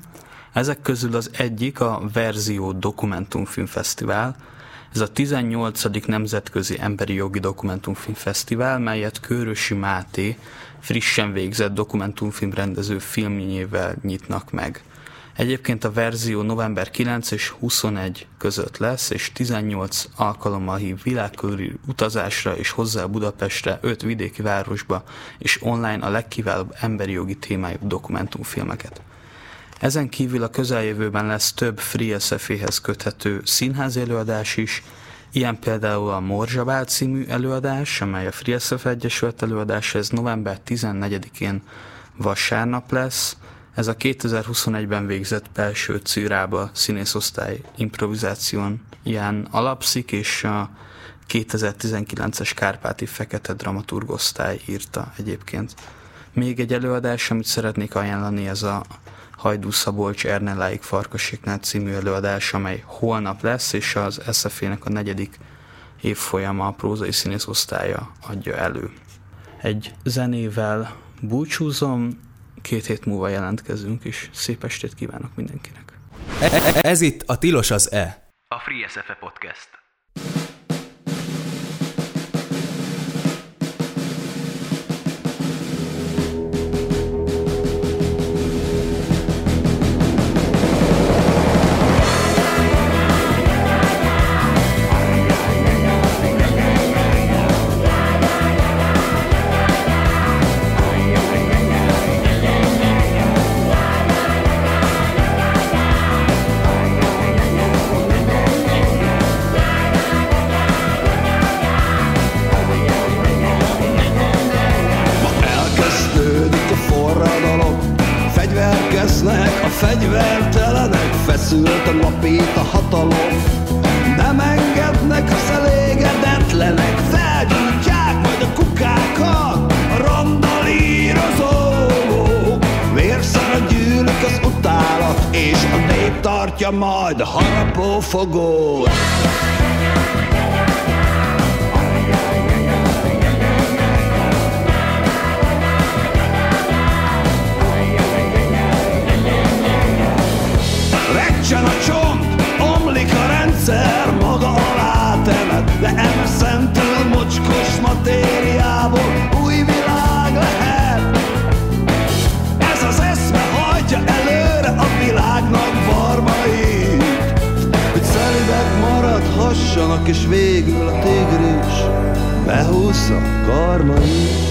Ezek közül az egyik a Verzió Dokumentumfilmfesztivál. Ez a 18. Nemzetközi Emberi Jogi Dokumentumfilmfesztivál, melyet Kőrösi Máté frissen végzett dokumentumfilmrendező filmjével nyitnak meg. Egyébként a verzió november 9 és 21 között lesz, és 18 alkalommal hív világkörüli utazásra és hozzá Budapestre 5 vidéki városba, és online a legkiválóbb emberi jogi témájú dokumentumfilmeket. Ezen kívül a közeljövőben lesz több Free SF-hez köthető színházi előadás is, ilyen például a Morzsabál című előadás, amely a Free SF Egyesület előadása, ez november 14-én vasárnap lesz. Ez a 2021-ben végzett belső círába színészosztály improvizációján alapszik, és a 2019-es Kárpáti Fekete Dramaturgosztály írta egyébként. Még egy előadás, amit szeretnék ajánlani, ez a Hajdú Szabolcs Erneláig Farkaséknál című előadás, amely holnap lesz, és az SZF-nek a negyedik évfolyama a prózai színész osztálya adja elő. Egy zenével búcsúzom, két hét múlva jelentkezünk, és szép estét kívánok mindenkinek. Ez itt a Tilos az E. A Free SFE Podcast. Fegyvertelenek Feszült a napít a hatalom. Nem engednek az elégedetlenek Felgyújtják majd a kukákat A randalírozók Vérszara gyűlük az utálat És a nép tartja majd a harapófogót Nincsen a csont, omlik a rendszer, maga alá temet, de emszentől mocskos matériából új világ lehet. Ez az eszme hagyja előre a világnak barmait, hogy szelidek maradhassanak, és végül a tigris behúzza karmait.